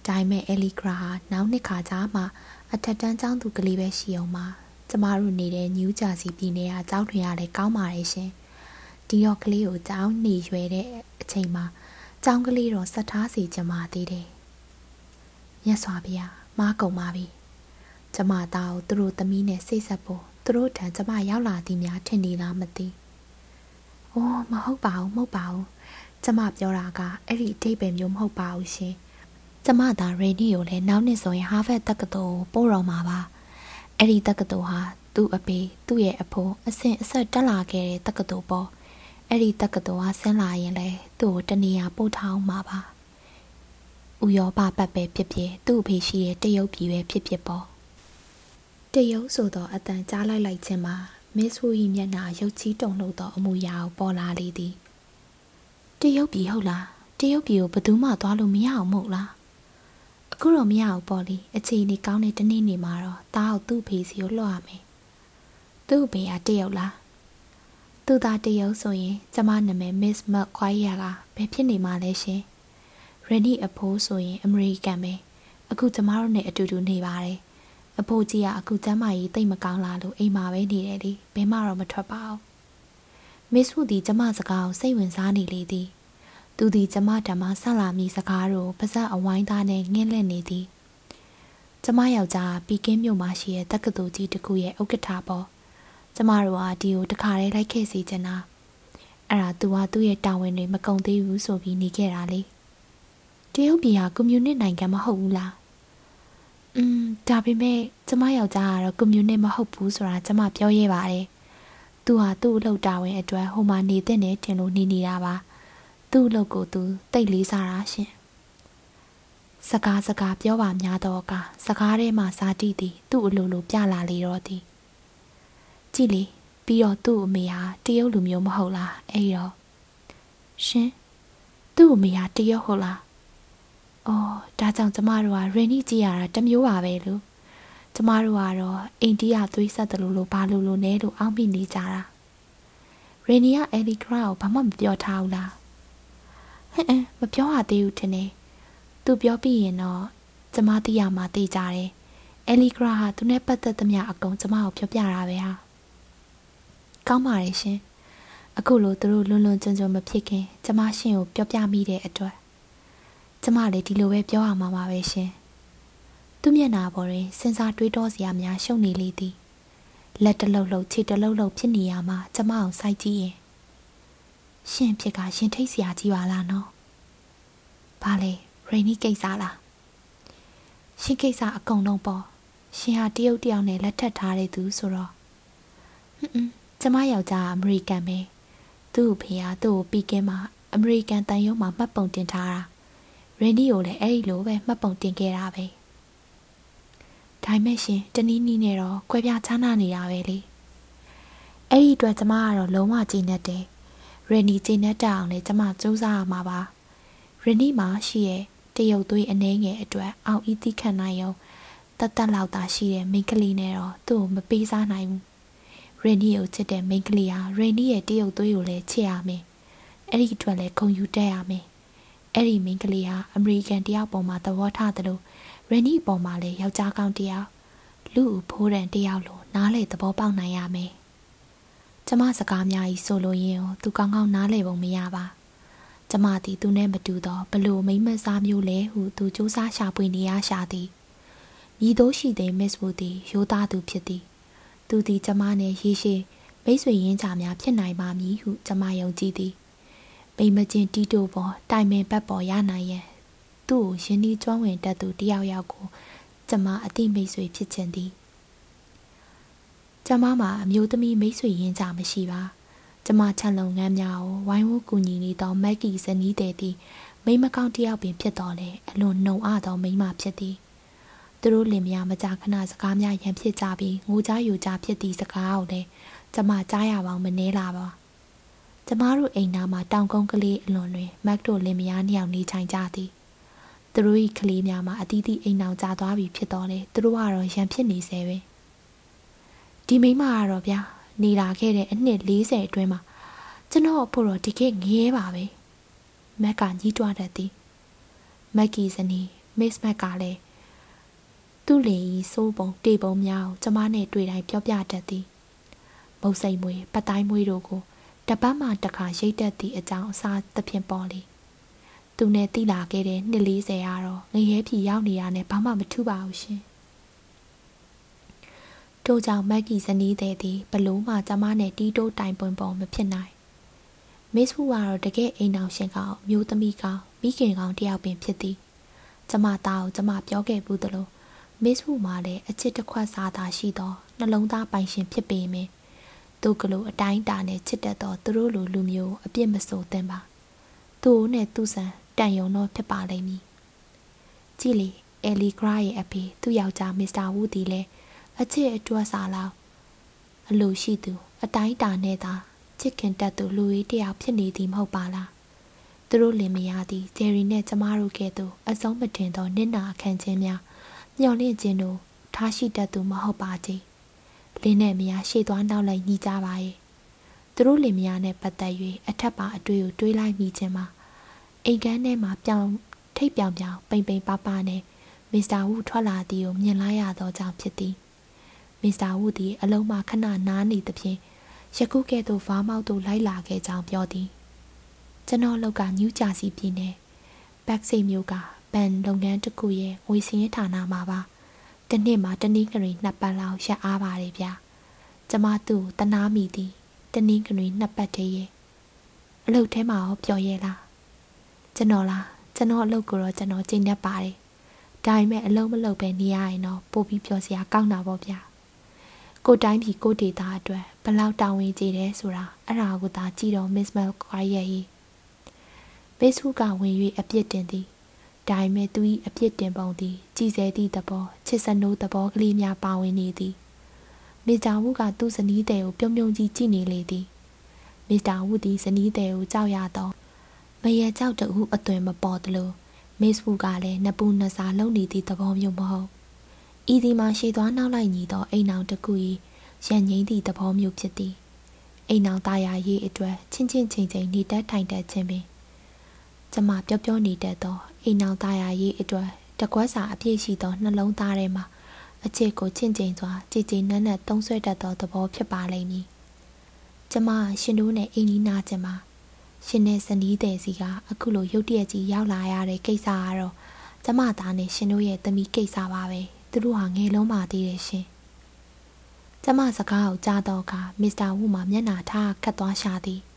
ဒါပေမဲ့အဲလီဂရာဟာနောက်နှစ်ခါကြားမှာအထက်တန်းကျောင်းသူကလေးပဲရှိအောင်ပါကျမတို့နေတဲ့နယူးဂျာစီပြည်နယ်ကကျောင်းထွင်ရလဲကောင်းပါတယ်ရှင်ဒီတော့ကလေးကိုကျောင်းနေရွယ်တဲ့အချိန်မှာကျောင်းကလေးတော့ဆက်ထားစီကျမသေးတယ်မြတ်စွာဘုရားမားကုန်ပါပြီကျမသားကိုသူတို့သမီးနဲ့စိတ်ဆက်ဖို့ သူတို့ထံကျမရောက်လာသည်များထင်နေလားမသိ။အိုးမဟုတ်ပါဘူးမဟုတ်ပါဘူး။ကျမပြောတာကအဲ့ဒီအတိတ်ပဲမျိုးမဟုတ်ပါဘူးရှင်။ကျမသာရေနီကိုလည်းနောက်နှစ်ဆိုရင်ဟာဗတ်တက္ကသိုလ်ပို့တော်မှာပါ။အဲ့ဒီတက္ကသိုလ်ဟာသူ့အဖေသူ့ရဲ့အဖိုးအဆင့်အဆက်တက်လာခဲ့တဲ့တက္ကသိုလ်ပေါ့။အဲ့ဒီတက္ကသိုလ်ဟာဆင်းလာရင်လေသူ့ကိုတနေရာပို့ထားအောင်မှာပါ။ဥရောပပတ်ပဲဖြစ်ဖြစ်သူ့အဖေရှိတဲ့တရုတ်ပြည်ပဲဖြစ်ဖြစ်ပေါ့ တရုတ်ဆိုသောအတန်ကြားလိုက်လိုက်ခြင်းမှာမစ်ဝူ၏မျက်နှာရုပ်ချီးတုန်လှုပ်သောအမူအရာကိုပေါ်လာလေသည်တရုတ်ပြည်ဟုတ်လားတရုတ်ပြည်ကိုဘယ်သူမှသွားလို့မရအောင်မဟုတ်လားအခုတော့မရအောင်ပေါ့လေအခြေအနေကောင်းတဲ့တနေ့နေမှာတော့တားအောင်သူ့ဖေးစီကိုလွှတ်ရမယ်သူ့ဖေးကတရုတ်လားသူသားတရုတ်ဆိုရင်ကျမနာမည် Miss Mark ခွိုင်းရကဘယ်ဖြစ်နေမှာလဲရှင်ရန်နီအဖိုးဆိုရင်အမေရိကန်ပဲအခုကျမတို့နဲ့အတူတူနေပါတယ် အဖိုးကြီးကအခုကျမ်းမာရေးတိတ်မကောင်းလာလို့အိမ်မှာပဲနေတယ်လေဘယ်မှတော့မထွက်ပါဘူးမစ်ဝူဒီကျမစကားကိုစိတ်ဝင်စားနေလေသည်သူသည်ကျမဓမ္မဆက်လာမိစကားတို့ပါဇက်အဝိုင်းသားနဲ့ငင်းလက်နေသည်ကျမယောက်ျားပီကင်းမြို့မှာရှိတဲ့တက္ကသိုလ်ကြီးတစ်ခုရဲ့ဥက္ကဋ္ဌပေါ့ကျမတို့ကဒီကိုတခါတည်းလိုက်ခဲ့စီချင်တာအဲ့ဒါသူကသူ့ရဲ့တာဝန်တွေမကုန်သေးဘူးဆိုပြီးနေခဲ့တာလေတရုတ်ပြည်ဟာကွန်မြူနစ်နိုင်ငံမဟုတ်ဘူးလား อืมဒါပေမဲ့ကျမယောက်ျားကတော့ကွန်မြူနစ်မဟုတ်ဘူးဆိုတာကျမပြောရဲပါတယ်။သူဟာသူ့အလုပ်တာဝန်အတွက်ဟိုမှာနေတဲ့နဲ့ထင်လို့နေနေတာပါ။သူ့အလုပ်ကိုသူတိတ်လေးစားတာရှင်။စကားစကားပြောပါများတော့ကစကားထဲမှာစာတိသည်သူ့အလိုလိုပြလာလေတော့သည်။ကြည့်လေပြီးတော့သူ့အမေဟာတရုတ်လူမျိုးမဟုတ်လားအဲ့တော့ရှင်သူ့အမေဟာတရုတ်ဟုတ်လား။ အော်ဒါကြောင့်ကျမတို့ကရင်းနှီးကြည့်ရတာတမျိုးပါပဲလို့ကျမတို့ကတော့အိန္ဒိယသွေးဆက်တယ်လို့လို့ဘာလို့လို့နဲလို့အောက်မိနေကြတာ။ရင်းနီကအဲလီဂရာကိုဘာမှမပြောထားဘူးလား။ဟဲ့မပြောရသေးဘူးထင်တယ်။သူပြောပြီးရင်တော့ကျမသိရမှာသိကြတယ်။အဲလီဂရာဟာသူနဲ့ပတ်သက်သမျှအကုန်ကျမကိုပြောပြတာပဲဟာ။ကောင်းပါရဲ့ရှင်။အခုလိုသူတို့လွန်လွန်ကျွံကျွံမဖြစ်ခင်ကျမရှင်ကိုပြောပြမိတဲ့အတွက် ကျမလည်းဒီလိုပဲပြောရမှာပါပဲရှင်သူ့မျက်နှာပေါ်တွင်စဉ်းစားတွေးတောစရာများရှုံနေလေသည်လက်တလုံးလုံးခြေတလုံးလုံးဖြစ်နေရမှာကျမအောင်စိုက်ကြည့်ရင်ရှင်ဖြစ်ကရှင်ထိတ်စရာကြီးပါလားနော်ဘာလဲရိနီကိစ္စလားရှင်ကိစ္စအကုန်လုံးပေါ့ရှင်ဟာတရုတ်တယောက်နဲ့လက်ထပ်ထားတဲ့သူဆိုတော့ဟွန်းကျမယောက်ျားအမေရိကန်ပဲသူ့ဖေဟာသူ့ကိုပြီးကင်းမှာအမေရိကန်တန်ရုံးမှာမှတ်ပုံတင်ထားတာ ရင်းဒီကိုလည်းအဲ့ဒီလိုပဲမှတ်ပုံတင်ခဲ့တာပဲဒါမဲ့ရှင်တနည်းနည်းနဲ့တော့ကွဲပြားခြားနာနေတာပဲလေအဲ့ဒီအတွက်ကျမကတော့လုံးဝကြည်နေတယ်ရင်းဒီကြည်နေတအောင်လေကျမစူးစမ်းရမှာပါရင်းဒီမှာရှိရဲ့တရုတ်သွေးအနေငယ်အတွက်အောင်ဤတိခံနိုင်ရုံတတ်တတ်လောက်သာရှိတဲ့မိန်းကလေးနဲ့တော့သူ့ကိုမပေးစားနိုင်ဘူးရရင်နီကိုချစ်တဲ့မိန်းကလေးဟာရင်နီရဲ့တရုတ်သွေးကိုလည်းချစ်ရမယ်အဲ့ဒီအတွက်လည်းဂုဏ်ယူတတ်ရမယ် အဲ့ဒီမိန်းကလေးဟာအမေရိကန်တယောက်ပေါ်မှာသဘောထားတယ်လို့ရင်နီပေါ်မှာလည်းယောက်ျားကောင်းတယောက်လူ့ဖိုးရန်တယောက်လိုနားလေသဘောပေါက်နိုင်ရမယ်ကျမစကားများကြီးဆိုလို့ရင်သူကောင်းကောင်းနားလေပုံမရပါကျမသည်သူနဲ့မတူတော့ဘလို့မိမ့်မစားမျိုးလဲဟုသူစူးစမ်းရှာဖွေနေရရှာသည်မြည်သိုးရှိတဲ့မစ်ဝူသည်ရိုးသားသူဖြစ်သည်သူသည်ကျမနှင့်ရေရှည်မိတ်ဆွေရင်းချများဖြစ်နိုင်ပါမည်ဟုကျမယုံကြည်သည် ပိမချင်းတီးတိုပေါ်တိုင်ပင်ဘက်ပေါ်ရနိုင်ရန်သူ့ကိုရင်းနှီးကျွမ်းဝင်တတ်သူတယောက်ယောက်ကိုကျမအတိမိတ်ဆွေဖြစ်ခြင်းသည်ကျမမှာအမျိုးသမီးမိတ်ဆွေရင်းချမရှိပါကျမချန်လုံငန်းများကိုဝိုင်းဝန်းကူညီနေသောမက်ကီဇနီးတဲ့သည်မိမကောင်းတယောက်ပင်ဖြစ်တော်လေအလွန်နှုံအသောမိမဖြစ်သည်သူတို့လင်မယားမကြာခဏစကားများရန်ဖြစ်ကြပြီးငိုကြယူကြဖြစ်သည့်စကားကိုလည်းကျမကြားရပေါင်းမနှဲလာပါ ကျမတို့အိမ်သားမှာတောင်ကုန်းကလေးအလွန်တွင်မက်တို့လင်မယားနှစ်ယောက်နေထိုင်ကြသည်သူတို့၏ကလေးများမှာအတီးတီးအိမ်အောင်ကြာသွားပြီဖြစ်တော်လေသူတို့ကတော့ရန်ဖြစ်နေစေပဲဒီမိမကတော့ဗျာနေလာခဲ့တဲ့အနှစ်40အတွင်းမှာကျွန်တော်ဖို့တော့ဒီခေတ်ငရဲပါပဲမက်ကညှိတွားတတ်သည်မက်ကီဇနီးမစ်မက်ကလည်းသူ့လေဤစိုးပုံတေပုံများကိုကျမနဲ့တွေ့တိုင်းပြောပြတတ်သည်မုတ်စိမ်မွေပတ်တိုင်းမွေတို့ကို တပတ်မှတစ်ခါရိတ်တတ်သည့်အကြောင်းအစားသဖြင့်ပေါ်လေသူနဲ့တိလာခဲ့တဲ့နှစ်40ကတော့ငရဲဖြီရောက်နေရတဲ့ဘာမှမထူပါဘူးရှင်ထို့ကြောင့်မက်ကီဇနီးတဲ့သည်ဘလို့မှကျမနဲ့တီးတိုးတိုင်ပွင်ပေါ်မဖြစ်နိုင်မစ်ဟူကတော့တကယ်အိမ်အောင်ရှင်ကောင်မျိုးသမီးကောင်မိခင်ကောင်တယောက်ပင်ဖြစ်သည်ကျမသားကိုကျမပြောခဲ့ဘူးသလိုမစ်ဟူမှာလည်းအချစ်တစ်ခွက်စားသာရှိသောနှလုံးသားပိုင်ရှင်ဖြစ်ပေမင်း သူကလေးအတိုင်းတာနဲ့ချစ်တတ်သောသူတို့လိုလူမျိုးအပြစ်မဆိုသင့်ပါသူ့နဲ့သူ့ဆန်တန်ယုံတော့ဖြစ်ပါလိမ့်မည်ကြည်လီအဲလီဂရာရဲ့အဖေသူ့ယောက်ျားမစ္စတာဝူဒီလည်းအချစ်အတွက်စားလောက်အလိုရှိသူ အတိုင်းတာနဲ့သာချစ်ခင်တတ်သူလူကြီးတယောက်ဖြစ်နေသည်မဟုတ်ပါလားသူတို့လင်မယားသည်ဂျယ်ရီနဲ့ကျမတို့ကဲ့သို့အဆုံးမတင်သောနစ်နာခံခြင်းများမျှော်လင့်ခြင်းတို့ထားရှိတတ်သူမဟုတ်ပါကြ လင်းနဲ့မယားရှေ့သွားနောက်လိုက်ညီကြပါရဲ့သူတို့လင်မယားနဲ့ပတ်သက်၍အထက်ပါအတွေ့ကိုတွေးလိုက်မိခြင်းမှာအိမ်ကန်းထဲမှာပြောင်းထိတ်ပြောင်ပြောင်ပိန်ပိန်ပါပါနဲ့မစ္စတာဝူထွက်လာသည်ကိုမြင်လိုက်ရသောကြောင့်ဖြစ်သည်မစ္စတာဝူသည်အလုံးမခဏနားနေသဖြင့်ယခုကဲ့သို့ဗားမောက်သို့လိုက်လာခဲ့ကြောင်းပြောသည်ကျွန်တော်လောက်ကညူးကြစီပြည်နယ်ဘက်စိတ်မျိုးကဘန်လုပ်ငန်းတစ်ခုရဲ့ငွေစင်းရဌာနမှာပါ တနေ့မှာတနည်းကရီနှစ်ပတ်လောက်ရက်အားပါတယ်ဗျာကျမသူ့တနာမိသည်တနည်းကရီနှစ်ပတ်တည်းရဲ့အလုပ်ထဲမှာရောပျော်ရဲလားကျွန်တော်လားကျွန်တော်အလုပ်ကိုတော့ကျွန်တော်ကျင့်တတ်ပါတယ်ဒါပေမဲ့အလုံးမလုပ်ပဲနေရရင်တော့ပို့ပြီးပြောစရာကောင်းတာပေါ့ဗျာကိုတိုင်းပြည်ကိုဒေတာအတွက်ဘလောက်တာဝန်ကြီးတယ်ဆိုတာအဲ့ဒါကိုသာကြည့်တော့ Miss Mel ခွာရဲ့ဟိ Facebook ကဝင်၍အပြစ်တင်သည် ဒါပေမဲ့သူ၏အပြစ်တင်ပုံသည်ကြည်စဲသည့်သဘောချစ်စနိုးသဘောကလေးများပါဝင်နေသည်မစ္စတာဝုကသူ့ဇနီးတဲ့ကိုပြုံးပြုံးကြီးကြည့်နေလေသည်မစ္စတာဝုသည်ဇနီးတဲ့ကိုကြောက်ရသောမရေကြောက်တူအသွင်မပေါ်သလိုမစ်ဝုကလည်းနပူနစာလုံနေသည့်သဘောမျိုးမဟုတ်ဤဒီမှာရှေ့သွားနောက်လိုက်ညီသောအိမ်အောင်တစ်ခု၏ရန်ငိမ့်သည့်သဘောမျိုးဖြစ်သည်အိမ်အောင်ตาရရေးအတွက်ချင်းချင်းချင်းချင်းနေတတ်ထိုင်တတ်ခြင်းပင် ကျမပြောပြောနေတတ်သောအိမ်အောင်သားရရေးအတွက်တကွက်စာအပြည့်ရှိသောနှလုံးသားထဲမှာအချစ်ကိုချင့်ချိန်စွာကြည်ကြည်နက်နက်သုံးဆွဲတတ်သောသဘောဖြစ်ပါလိမ့်မည်။ကျမရှင်တို့နဲ့အိမ်နီးနားချင်းမှာရှင်နဲ့ဇနီးတဲ့စီကအခုလိုရုတ်တရက်ကြီးရောက်လာရတဲ့ကိစ္စကတော့ကျမသားနဲ့ရှင်တို့ရဲ့သမီးကိစ္စပါပဲ။သူတို့ဟာငယ်လုံးပါသေးတယ်ရှင်။ကျမစကားကိုကြားတော့ကမစ္စတာဝူမှမျက်နှာထားခတ်သွားရှာသည်။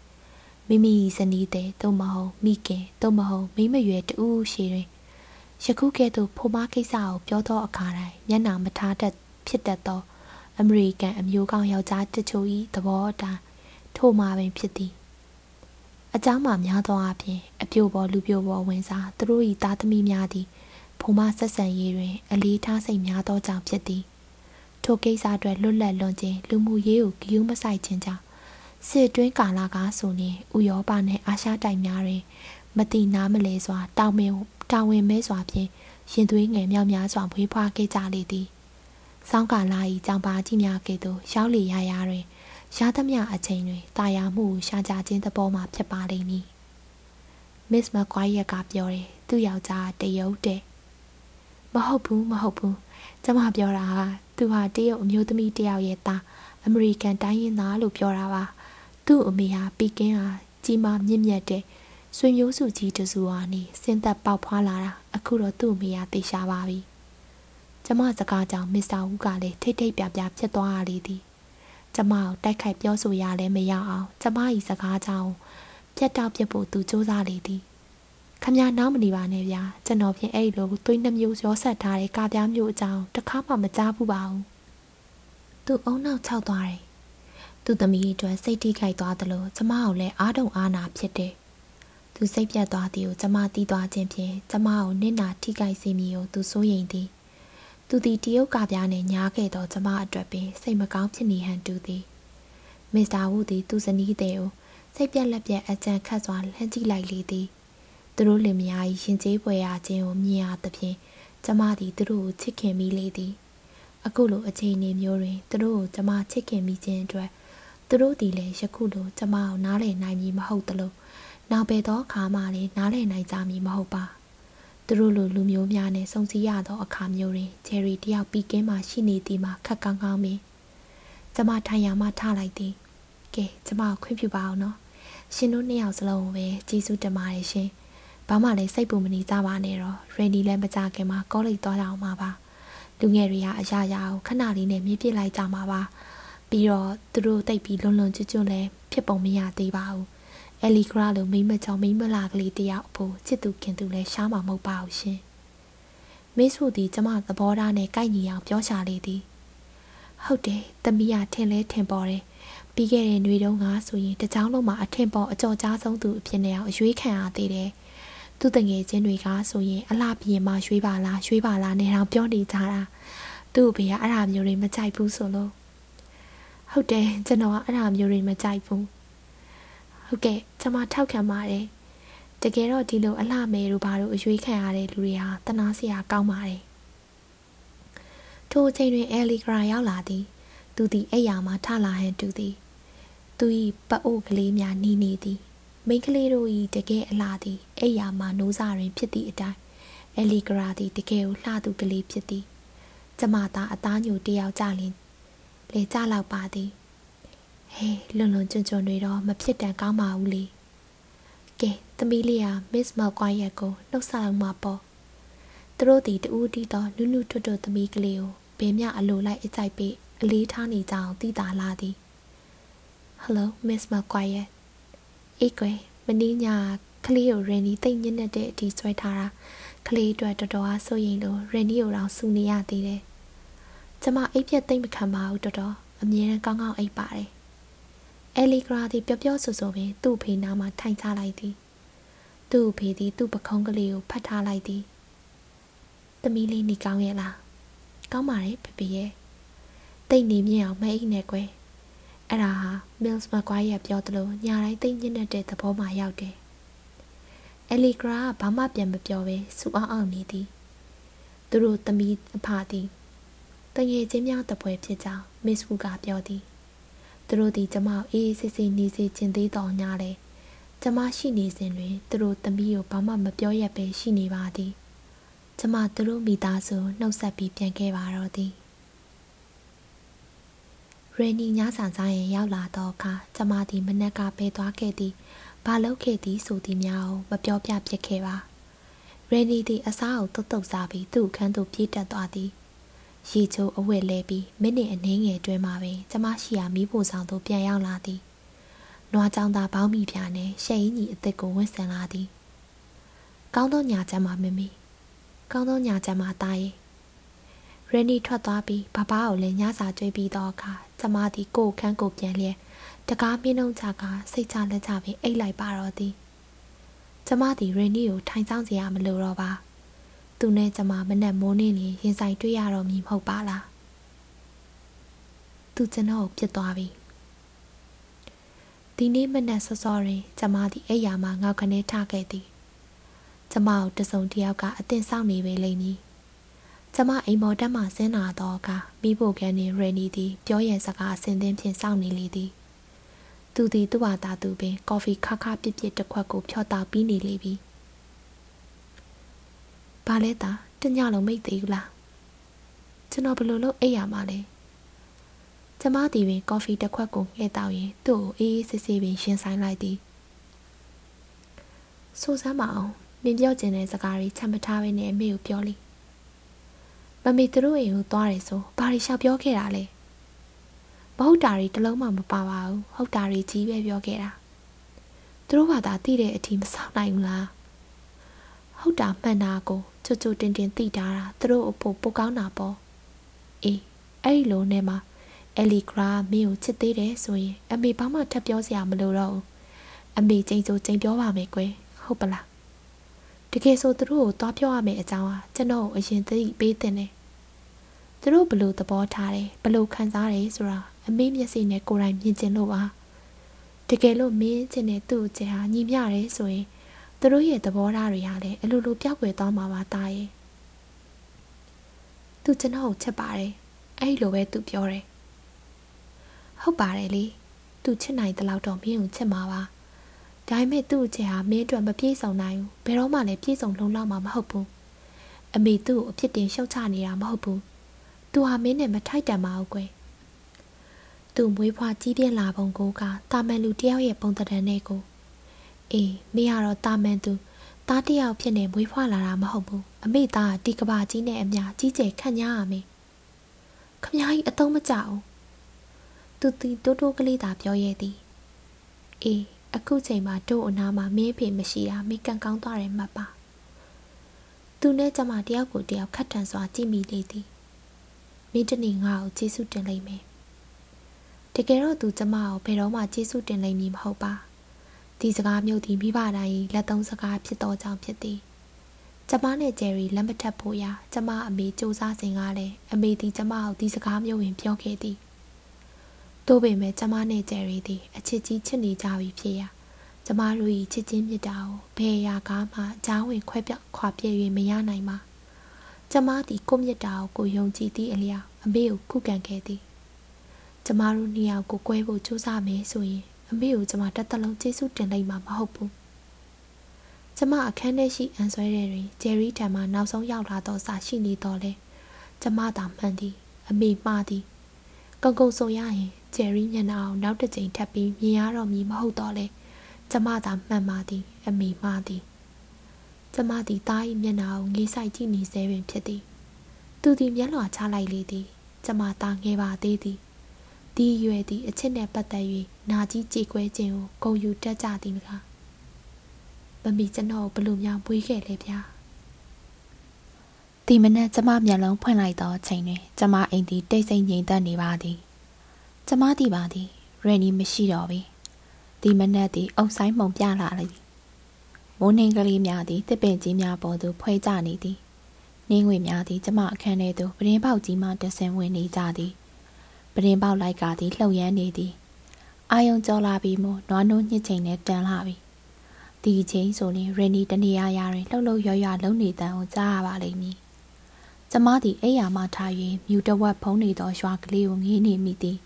မိမိဇနီးတဲ့သို့မဟုတ်မိခင်သို့မဟုတ်မိမရွယ်တူရှိတွင်ယခုကဲ့သို့ဖိုမကိစ္စကိုပြောသောအခါတိုင်းမျက်နှာမထားတတ်ဖြစ်တတ်သောအမေရိကန်အမျိုးကောင်းယောက်ျားတချို့၏သဘောအတိုင်းထို့မှာပင်ဖြစ်သည်အเจ้าမှများသောအားဖြင့်အပြိုပေါ်လူပြိုပေါ်ဝင်စားသူတို့၏သားသမီးများသည်ဖိုမဆက်ဆံရေးတွင် အလေးထားစိတ်များသောကြောင့်ဖြစ်သည်ထိုကိစ္စအတွက်လွတ်လပ်လွန်ခြင်းလူမှုရေးကိုဂရုမစိုက်ခြင်းကြောင့် စစ်တွင်းကာလကဆိုရင်ဥရောပနဲ့အာရှတိုက်များတွင်မတိနားမလဲစွာတောင်ပင်တာဝန်မဲစွာဖြင့်ရင်သွေးငယ်မြောက်များစွာဖွေးဖွားခဲ့ကြလေသည်။စောင်းကာလာ၏ကြောင်ပါကြီးများကဲ့သို့ရောက်လေရရာတွင်ရသမျှအချိန်တွင်တာယာမှုကိုရှာကြခြင်းသဘောမှဖြစ်ပါလိမ့်မည်မစ်မကွိုင်းရက်ကပြောတယ်သူ့ယောက်ျားတရုတ်တဲ့မဟုတ်ဘူးမဟုတ်ဘူးကျမပြောတာကသူဟာတရုတ်အမျိုးသမီးတယောက်ရဲ့သားအမေရိကန်တိုင်းရင်းသားလို့ပြောတာပါ သူ့အမေဟာပီကင်းဟာကြီးမားမြင့်မြတ်တဲ့ဆွေမျိုးစုကြီးတစုဟာနေစင်သက်ပေါက်ဖွာလာတာအခုတော့သူ့အမေဟာသိရှာပါပြီကျမစကားကြောင့်မစ္စတာဦးကလည်းထိတ်ထိတ်ပြပြဖြစ်သွားရလေသည်ကျမကိုတိုက်ခိုက်ပြောဆိုရလဲမရအောင်ကျမ၏စကားကြောင့်ပြတ်တောက်ပြစ်ဖို့သူစူးစမ်းလေသည်ခမရနောက်မနေပါနဲ့ဗျာကျွန်တော်ဖြင့်အဲ့လိုသွေးနှမျိုးရောဆက်ထားတဲ့ကားပြားမျိုးအကြောင်းတခါမှမကြားဘူးပါဘူးသူအုံနောက်ခြောက်သွားတယ် သူသမီးအတွက်စိတ်ထိခိုက်သွားသလိုကျမကိုလည်းအားတုံအားနာဖြစ်တယ်သူစိတ်ပြတ်သွားသည်ကိုကျမတီးသွားခြင်းဖြင့်ကျမကိုနစ်နာထိခိုက်စေမည်ကိုသူစိုးရိမ်သည်သူသည်တရုတ်ကပြားနှင့်ညားခဲ့သောကျမအတွက်ပင်စိတ်မကောင်းဖြစ်နေဟန်တူသည်မစ္စတာဝူသည်သူဇနီးသည်ကိုစိတ်ပြက်လက်ပြက်အကြံခတ်စွာလှမ်းကြည့်လိုက်လေသည်သူတို့လင်မယား၏ရှင်ကျေးပွဲရခြင်းကိုမြင်ရသဖြင့်ကျမသည်သူတို့ကိုချစ်ခင်မိလေသည်အခုလိုအချိန်နေမျိုးတွင်သူတို့ကိုကျမချစ်ခင်မိခြင်းအတွက် သူတို့သည်လည်းယခုလိုကျမကိုနားလည်နိုင်မည်မဟုတ်သလိုနောက်ပဲသောအခါမှလည်းနားလည်နိုင်ကြမည်မဟုတ်ပါသူတို့လိုလူမျိုးများနဲ့စုံစည်းရသောအခါမျိုးတွင်ဂျယ်ရီတယောက်ပြီးကင်းမှရှိနေသည်မှာခက်ကောင်းကောင်းပင်ကျမထိုင်ရမှထားလိုက်သည်ကဲကျမကိုခွင့်ပြုပါအောင်နော်ရှင်တို့နှစ်ယောက်စလုံးကိုပဲကျေးဇူးတင်ပါတယ်ရှင်ဘာမှလည်းစိတ်ပူမနေကြပါနဲ့တော့ရန်ဒီလည်းမကြခင်မှာကောလိပ်သွားကြအောင်ပါပါလူငယ်တွေကအရာရာကိုခဏလေးနဲ့မြည်ပြစ်လိုက်ကြမှာပါ ပြီးတော့သူတို့တိတ်ပြီးလွန်လွန်ကျွတ်ကျွတ်လည်းဖြစ်ပုံမရသေးပါဘူးအဲလီဂရာလိုမိမချောင်မိမလာကလေးတယောက်အဖို့ချစ်သူခင်သူလည်းရှားမှာမဟုတ်ပါဘူးရှင်မစ်ဆိုသည်ကျမသဘောထားနဲ့ကိုက်ညီအောင်ပြောရှာလေသည်ဟုတ်တယ်သမီးကထင်လဲထင်ပေါ်တယ်ပြီးခဲ့တဲ့နေ့တုန်းကဆိုရင်တကြောင်လုံးမှာအထင်ပေါ်အကြော်ကြားဆုံးသူအဖြစ်နဲ့အောင်အရွေးခံရသေးတယ်သူတငယ်ချင်းတွေကဆိုရင်အလှပြင်းမှရွေးပါလားရွေးပါလားနဲ့တော့ပြောနေကြတာသူ့အဖေကအဲ့ဒါမျိုးတွေမကြိုက်ဘူးဆိုလို့ ဟုတ်တယ်ကျွန်တော်ကအဲ့ဒါမျိုးတွေမကြိုက်ဘူးဟုတ်ကဲ့ကျွန်မထောက်ခံပါတယ်တကယ်တော့ဒီလိုအလှမယ်တို့ဘာလို့အရွေးခံရတဲ့လူတွေဟာတနာစရာကောင်းပါတယ်ထိုအချိန်တွင်အဲလီဂရာရောက်လာသည် သူသည်အိယာမှထလာဟန်တူသည် သူ၏ပအိုးကလေးများနီးနေသည်မိန်းကလေးတို့၏တကယ်အလှသည်အိယာမှနိုးစာတွင်ဖြစ်သည့်အတိုင်းအဲလီဂရာသည်တကယ်ကိုလှသူကလေးဖြစ်သည်ကျမသာအသားညိုတယောက်ကြလင် လေကြလောက်ပါသည်ဟေးလွန်လွန်ကျွံ့ကျွံ့တွေတော့မဖြစ်တန်ကောင်းပါဘူးလေကဲသမီးလေးဟာမစ်မောက်ကွိုင်းရက်ကိုနှုတ်ဆက်အောင်မှာပေါ့သူတို့ဒီတူတီတော့နုနုထွတ်ထွတ်သမီးကလေးကိုဘယ်မျှအလိုလိုက်အကြိုက်ပေးအလေးထားနေကြအောင်သိတာလားသည် Hello Miss McQuarrie အေးကွယ်မင်းညာကလေးကိုရန်နီတိတ်ညစ်နေတဲ့အထိဆွဲထားတာကလေးအတွက်တော်တော်အားစိုးရင်လို့ရန်နီကိုတော့စူနေရသေးတယ် ကျမအိပ်ပြက်သိမ့်မခံပါဘူးတော်တော်အမြဲတမ်းကောင်းကောင်းအိပ်ပါတယ်အဲလီဂရာသည်ပျော့ပျော့ဆူဆူပင်သူ့ဖေနားမှာထိုင်ချလိုက်သည်သူ့ဖေသည်သူ့ပခုံးကလေးကိုဖတ်ထားလိုက်သည်သမီးလေးနေကောင်းရဲ့လားကောင်းပါတယ်ဖေဖေရဲ့တိတ်နေမြင့်အောင်မအိတ်နဲ့ကွယ်အဲ့ဒါဟာ Mills McGuire ပြောသလိုညာတိုင်းတိတ်ညစ်တဲ့သဘောမှရောက်တယ်အဲလီဂရာကဘာမှပြန်မပြောပဲစူအောင်အောင်နေသည်သူတို့သမီးအဖသည် တငယ်ချင်းများတပွဲဖြစ်ကြောင်းမစ်ဝူကပြောသည်သူတို့သည်ကျမအေးအေးဆေးဆေးနေစေခြင်းသေးတော်ညာလေကျမရှိနေစဉ်တွင်သူတို့သမီးကိုဘာမှမပြောရပဲရှိနေပါသည်ကျမသူတို့မိသားစုနှုတ်ဆက်ပြီးပြန်ခဲ့ပါတော့သည်ရေနီညဆန်ဆိုင်ရင်ရောက်လာတော့အခါကျမသည်မနက်ကပဲသွားခဲ့သည်ဘာလုပ်ခဲ့သည်ဆိုသည်များကိုမပြောပြဖြစ်ခဲ့ပါရေနီသည်အစားကိုတုတ်တုတ်စားပြီးသူ့အခန်းသို့ပြေးတက်သွားသည် ရေချိုးအဝတ်လဲပြီးမိနစ်အနည်းငယ်တွင်မှပင်ကျမရှိရာမိဖို့ဆောင်သို့ပြန်ရောက်လာသည်။နွားကြောင်သားပေါင်းမိပြာနှင့်ရှယ်ရင်ကြီးအစ်စ်ကိုဝင့်ဆင်လာသည်။ကောင်းသောညာချမ်းမမမီ။ကောင်းသောညာချမ်းမသားရဲ့။ရန်နီထွက်သွားပြီးဘဘကိုလည်းညစာကျွေးပြီးတော့အခါကျမသည်ကိုယ်ခန်းကိုပြန်လျက်တကားမြင်းနှုံးချကစိတ်ချလက်ချပြီးအိတ်လိုက်ပါတော့သည်။ကျမသည်ရန်နီကိုထိုင်ဆောင်စရာမလိုတော့ပါ။ သူနဲ့ကျမမနဲ့မိုးနေနေရင်ဆိုင်တွေ့ရတော့မည်မဟုတ်ပါလားသူကျွန်တော်ကိုပြစ်သွားပြီဒီနေ့မနက်စောစောတွင်ကျမသည်အိယာမှငေါက်ခနဲထားခဲ့သည်ကျမကိုတစုံတယောက်ကအသင်ဆောင်နေပေလိမ့်မည်ကျမအိမ်မော်တက်မှဆင်းလာတော့ကမိဖို့ကန်နေရနီသည်ပြောရန်စကားအစင်သင်းဖြင့်စောင့်နေလေသည်သူသည်သူ့ဘာသာသူပင် ကော်ဖီခါခါပြစ်ပြစ်တစ်ခွက်ကိုဖြောတောက်ပြီးနေလေပြီ။ ဘာလဲတာတညလုံးမိတ်သေးဘူးလား။ကျွန်တော်ဘယ်လိုလုပ်အိပ်ရမှာလဲ။ကျမတီပင်ကော်ဖီတစ်ခွက်ကိုလှည့်တောက်ရင်သူ့ကိုအေးအေးဆေးဆေးပင်ရှင်းဆိုင်လိုက်သည်။ဆိုစမ်းမအောင်မင်းပြောကျင်တဲ့စကားတွေချက်မထားဘဲနဲ့အမေကိုပြောလိ။မမေတို့အိမ်ကိုသွားတယ်ဆိုဘာတွေရှောက်ပြောခဲ့တာလဲ။မဟုတ်တာတွေတလုံးမှမပါပါဘူးဟုတ်တာတွေကြီးပဲပြောခဲ့တာသူတို့ဘာသာသိတဲ့အထီးမဆောင်နိုင်ဘူးလားဟုတ်တာမှန်တာကို ချွတ်ချွတ်တင်တင်သိထားတာသူတို့အဖို့ပိုကောင်းတာပေါ့အေးအဲ့ဒီလိုနဲ့မှအလီဂရာမင်းကိုချစ်သေးတယ်ဆိုရင်အမေဘာမှထပ်ပြောစရာမလိုတော့ဘူးအမေချိန်စိုးချိန်ပြောပါမယ်ကွယ်ဟုတ်ပလားတကယ်ဆိုသူတို့ကိုသွားပြောရမယ်အကြောင်းဟာကျွန်တော်အရင်သိပေးတင်တယ်သူတို့ဘလို့သဘောထားတယ်ဘလို့ခံစားတယ်ဆိုတာအမေမျက်စိနဲ့ကိုယ်တိုင်မြင်ကျင်လို့ပါတကယ်လို့မင်းကျင်တဲ့သူ့ကျင်ဟာညီမျှတယ်ဆိုရင် သူတို့ရဲ့သဘောထားတွေဟာလည်းအလိုလိုပြောက်ွယ်သွားမှာပါတာရဲ့သူကျွန်တော်ကိုချက်ပါတယ်အဲ့လိုပဲသူပြောတယ်ဟုတ်ပါတယ်လေသူချစ်နိုင်တဲ့လောက်တော့မင်းကိုချစ်မှာပါဒါပေမဲ့သူ့အချက်ဟာမင်းအတွက်မပြေဆုံးနိုင်ဘူးဘယ်တော့မှလည်းပြေဆုံးလုံလောက်မှာမဟုတ်ဘူးအမေသူ့ကိုအဖြစ်တင်ရှုတ်ချနေတာမဟုတ်ဘူးသူဟာမင်းနဲ့မထိုက်တန်ပါဘူးကွယ်သူ့မွေးဖွားကြီးပြင်းလာပုံကိုကတာမန်လူတယောက်ရဲ့ပုံသဏ္ဍာန်နဲ့ကို အေးမိကတော့တာမန်သူသားတယောက်ဖြစ်နေမွေးဖွားလာတာမဟုတ်ဘူးအမေသားကဒီကဘာကြီးနဲ့အမျှကြီးကျယ်ခန့်ညားရမယ်ခမကြီးအတုံးမကြအောင်သူတီတိုးတိုးကလေးသာပြောရဲ့သည်အေးအခုချိန်မှာတို့အနာမှာမင်းဖေမရှိတာမိကန်ကောင်းသွားတယ်မှတ်ပါသူနဲ့ကျမတယောက်ကိုတယောက်ခတ်ထန်စွာကြည့်မိလေသည်မင်းတနေ့ငါ့ကိုကျေးဇူးတင်လိုက်မယ်တကယ်တော့သူကျမကိုဘယ်တော့မှကျေးဇူးတင်နိုင်မည်မဟုတ်ပါ ဒီစကားမျိုးသည်မိဘတိုင်းလက်သုံးစကားဖြစ်တော်ကြောင့်ဖြစ်သည်ကျမနဲ့ဂျယ်ရီလက်မထပ်ဖို့ရာကျမအမေစူးစမ်းစဉ်ကလည်းအမေသည်ကျမကိုဒီစကားမျိုးဝင်ပြောခဲ့သည်တို့ပေမဲ့ကျမနဲ့ဂျယ်ရီသည်အချစ်ကြီးချစ်နေကြပြီဖြစ်ရာကျမတို့၏ချစ်ချင်းမြတ်တာကိုဘယ်ရာကားမှအချောင်းဝင်ခွဲပြောက်ခွာပြည့်၍မရနိုင်ပါကျမသည်ကိုမြတ်တာကိုယုံကြည်သည့်အလျောက်အမေကိုခုခံခဲ့သည်ကျမတို့နှစ်ယောက်ကို꿰ဖို့စူးစမ်းမယ်ဆိုရင် အမေကိုကျမတစ်သက်လုံးကျေးဇူးတင်လိုက်မှာမဟုတ်ဘူးကျမအခန်းထဲရှိအန်ဆွဲတဲ့တွင်ဂျယ်ရီထံမှနောက်ဆုံးရောက်လာသောစာရှိနေတော့လေကျမသာမှန်သည်အမေမှားသည်ကုံကုံဆိုရရင်ဂျယ်ရီမျက်နှာအောင်နောက်တစ်ကြိမ်ထပ်ပြီးမြင်ရတော့မည်မဟုတ်တော့လေကျမသာမှန်ပါသည်အမေမှားသည်ကျမသည်တား၏မျက်နှာကိုငေးဆိုင်ကြည့်နေစေပင်ဖြစ်သည်သူသည်မျက်လွှာချလိုက်လေသည်ကျမသားငယ်ပါသေးသည် ဒီရွယ်သည်အချစ်နှင့်ပတ်သက်၍နာကြီးကြေကွဲခြင်းကိုဂုံယူတတ်ကြသည်မလားမမီကျွန်တော်ဘလို့များပွေးခဲ့လဲဗျာဒီမနက်ကျမမျက်လုံးဖွင့်လိုက်သောအချိန်တွင်ကျမအိမ်သည်တိတ်ဆိတ်ငြိမ်သက်နေပါသည်ကျမသိပါသည်ရန်နီမရှိတော့ပြီဒီမနက်သည်အုပ်ဆိုင်မှုံပြလာလေသည်မိုးနှင်းကလေးများသည်တစ်ပင်ကြီးများပေါ်သို့ဖွဲကျနေသည်နှင်းငွေများသည်ကျမအခန်းထဲသို့ပရင်ပေါက်ကြီးမှတဆင်ဝင်နေကြသည် ပရင်ပေါက်လိုက်ကသည်လှုပ်ရမ်းနေသည်အာယုံကြောလာပြီးမို့နွားနိုးညှစ်ချိန်နဲ့တန်လာပြီဒီချိန်ဆိုရင်ရင်းနီတနေရာရာတွင်လှုပ်လှုပ်ရွရွလုံးနေတန်ကိုကြားရပါလိမ့်မည်ကျမသည်အိယာမှထား၍မြူတဝက်ဖုံးနေသောရွာကလေးကိုငေးနေမိသည်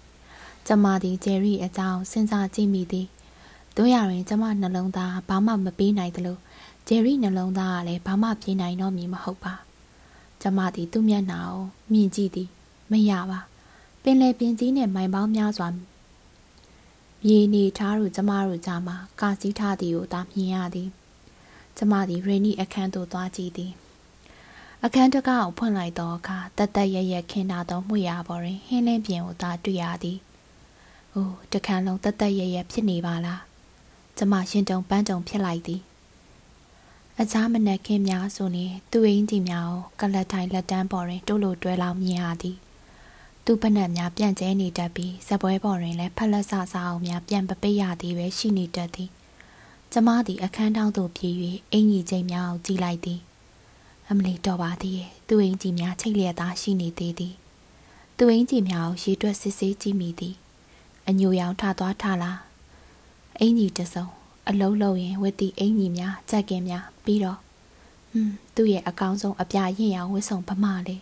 ကျမသည်ဂျယ်ရီအကြောင်းစဉ်းစားကြည့်မိသည်တို့ရရင်ကျမနှလုံးသားဘာမှမပေးနိုင်သလိုဂျယ်ရီနှလုံးသားကလည်းဘာမှပြေးနိုင်တော့မည်မဟုတ်ပါကျမသည်သူ့မျက်နှာကိုမြင်ကြည့်သည်မရပါပ င်လယ်ပြင်ကြီးနဲ့မိုင်ပေါင်းများစွာမြေနေထားတို့ကျမတို့ကြားမှာကာစီးထားသည်ကိုသာမြင်ရသည်ကျမသည်ရေနီအခန်းသို့သွားကြည့်သည်အခန်းတကားကိုဖွင့်လိုက်သောအခါတတ်တတ်ရရခင်းနာသောမှုရပေါ်တွင်ဟင်းလင်းပြင်ကိုသာတွေ့ရသည်။အိုးတခန်းလုံးတတ်တတ်ရရဖြစ်နေပါလား။ကျမရှင်တုံပန်းတုံဖြစ်လိုက်သည်။အခြားမနက်ခင်းများဆိုရင်သူ့အင်းကြီးများကိုကလတ်ထိုင်လက်တန်းပေါ်တွင်တိုးလိုတွဲလောင်မြင်ရသည်။ သူ့ဖက်နှက်များပြန့်ကျဲနေတတ်ပြီးဇပွဲပေါ်တွင်လည်းဖက်လက်ဆဆအောင်များပြန်ပပိတ်ရသည်ပဲရှိနေတတ်သည်ကျမသည်အခန်းထောင်းသို့ပြေး၍အင်ကြီးချိန်များအောင်ကြည့်လိုက်သည်အမလီတော်ပါသည်ရဲ့သူ့အင်ကြီးများချိတ်လျက်သားရှိနေသေးသည်သူ့အင်ကြီးများကိုရေတွက်စစ်ဆေးကြည့်မိသည်အညိုရောင်ထသွားထလာအင်ကြီးတစုံအလုံးလုံးရင်ဝတ်သည့်အင်ကြီးများကြက်ကင်များပြီးတော့ဟွန်းသူ့ရဲ့အကောင်ဆုံးအပြရင်ရောင်ဝတ်ဆောင်ဗမာလေး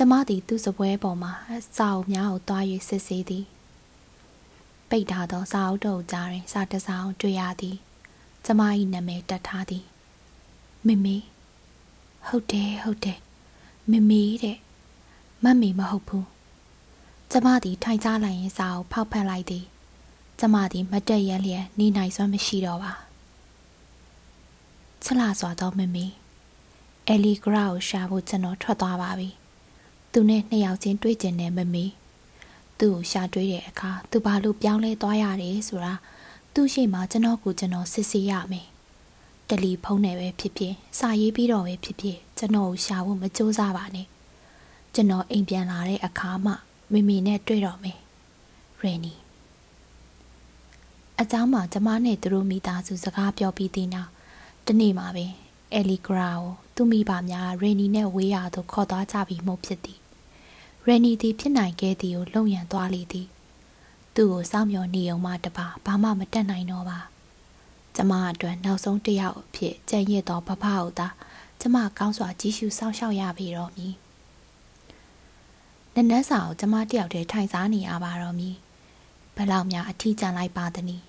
ကျမသည်သူ့စပွဲပေါ်မှစာအုပ်များကိုတွား၍စစ်ဆေးသည်ပိတ်ထားသောစာအုပ်တုပ်ကြားတွင်စာတစ်စောင်တွေ့ရသည်ကျမ၏နာမည်တက်ထားသည်မမေဟုတ်တယ်ဟုတ်တယ်မမေတဲ့မမေမဟုတ်ဘူးကျမသည်ထိုင်ကြလိုက်ရင်စာအုပ်ဖောက်ဖက်လိုက်သည်ကျမသည်မတက်ရလျက်နေနိုင်စွမ်းမရှိတော့ပါချလာစွာသောမမေအဲလီဂရာကိုရှာဖို့ကျွန်တော်ထွက်သွားပါပြီ သူနဲ့နှစ်ယောက်ချင်းတွေ့ကျင်တဲ့မမေသူ့ကိုရှာတွေ့တဲ့အခါသူဘာလို့ပြောင်းလဲသွားရတယ်ဆိုတာသူ့ရှိမှကျွန်တော်ကိုကျွန်တော်စစ်ဆေးရမယ်တယ်လီဖုန်းနဲ့ပဲဖြစ်ဖြစ်စာရေးပြီးတော့ပဲဖြစ်ဖြစ်ကျွန်တော်ကိုရှာဖို့မကြိုးစားပါနဲ့ကျွန်တော်အိမ်ပြန်လာတဲ့အခါမှမိမိနဲ့တွေ့တော့မယ်ရယ်နီအเจ้าမှာကျမနဲ့သူတို့မိသားစုစကားပြောပြီးသေးနောက်တနေ့မှာပဲအဲလီဂရာကိုသူ့မိဘများရေနီနဲ့ဝေးရသို့ခေါ်သွားကြပြီးမှုဖြစ်သည် ရယ်နီသည်ဖြစ်နိုင်ခဲ့သည်ကိုလုံရန်သွားလေသည်သူ့ကိုစောင့်မျှော်နေုံမှတပါဘာမှမတတ်နိုင်တော့ပါကျမအတွက်နောက်ဆုံးတစ်ယောက်အဖြစ်ကြံ့ရစ်သောဘဘကိုသာကျမကောင်းစွာကြီးစုစောင့်ရှောက်ရပြီတော့မည်နနက်စာကိုကျမတယောက်တည်းထိုင်စားနေရပါတော့မည်ဘယ်လောက်များအထီးကျန်လိုက်ပါသနည်း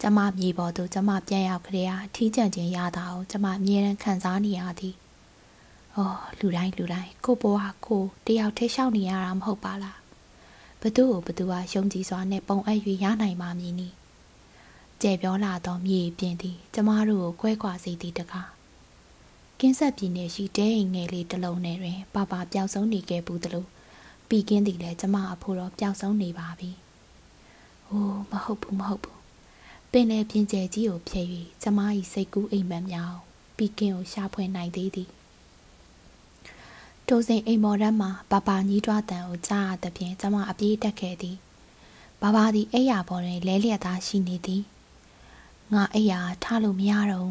ကျမမြေပေါ်သို့ကျမပြန်ရောက်ကြတဲ့အထီးကျန်ခြင်းရတာကိုကျမအမြဲတမ်းခံစားနေရသည်။ အော်လူတိုင်းလူတိုင်းကိုဘွားကိုတယောက်တည်းရှောက်နေရတာမဟုတ်ပါလား။ဘသူ့ကိုဘသူကယုံကြည်စွာနဲ့ပုံအပ်၍ရနိုင်ပါမည်နီ။ကျဲပြောလာသောမြေပြင်သည်ကျမတို့ကိုကွဲကွာစေသည်တကား။ကင်းဆက်ပြည်နယ်ရှိတဲအိမ်ငယ်လေးတစ်လုံးထဲတွင်ပပပျောက်ဆုံးနေခဲ့ဘူးသလိုပြီးကင်းသည်လည်းကျမအဖို့တော့ပျောက်ဆုံးနေပါပြီ။အိုးမဟုတ်ဘူးမဟုတ်ဘူးပင်လယ်ပြင်ကျဲကြီးကိုဖျက်၍ကျမ၏စိတ်ကူးအိမ်မက်များပီကင်ကိုရှာဖွေနိုင်သေးသည် တိုးစိန်အိမ်မော်ရက်မှာဘာဘာညီးတွားတန်ကိုကြားရသဖြင့်ကျမအပြေးတက်ခဲ့သည်ဘာဘာသည်အိယာပေါ်တွင်လဲလျက်သားရှိနေသည်ငါအိယာထားလို့မရတော့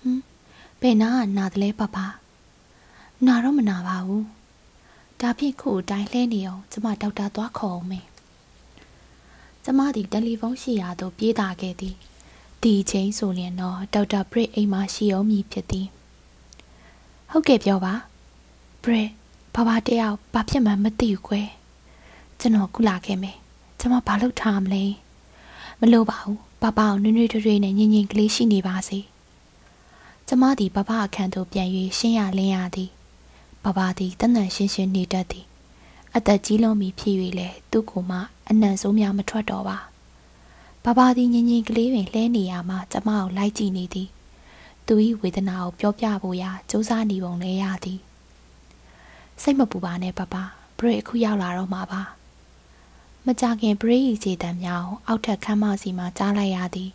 ဟမ်ဘယ်နာကနာတယ်လဲပပနာတော့မနာပါဘူးဒါဖြင့်ခုအတိုင်းလှဲနေအောင်ကျမဒေါက်တာသွားခေါ်အောင်မယ်ကျမသည်တယ်လီဖုန်းရှိရာသို့ပြေးတာခဲ့သည်ဒီချိန်ဆိုရင်တော့ဒေါက်တာဘရစ်အိမ်မှာရှိအောင်မည်ဖြစ်သည်ဟုတ်ကဲ့ပြောပါ ဘရစ်ဘာဘာတယောက်ဘာဖြစ်မှန်းမသိဘူးကွယ်ကျွန်တော်ကုလာခဲ့မယ်ကျွန်မဘာလုပ်ထားမလဲမလို့ပါဘူးဘဘအောင်နွေ့နွေ့ထွေးထွေးနဲ့ညင်ညင်ကလေးရှိနေပါစေကျမသည်ဘဘအခန်းသို့ပြန်၍ရှင်းရလင်းရသည်ဘဘသည်တနန်ရှင်းရှင်းနေတတ်သည်အသက်ကြီးလွန်ပြီဖြစ်၍လေသူ့ကိုမှအနံ့ဆိုးများမထွက်တော့ပါဘာဘာသည်ငင်ငင်ကလေးပင်လှဲနေရမှကျမကိုလိုက်ကြည့်နေသည်သူ၏ဝေဒနာကိုပြောပြဖို့ရာစူးစမ်းနေပုံလဲရသည် စိတ်မပူပါနဲ့ပပဘရိတ်အခုရောက်လာတော့မှာပါမကြခင်ဘရိတ်ဤခြေတံများကိုအောက်ထပ်ခမ်းမစီမှာကြားလိုက်ရသည်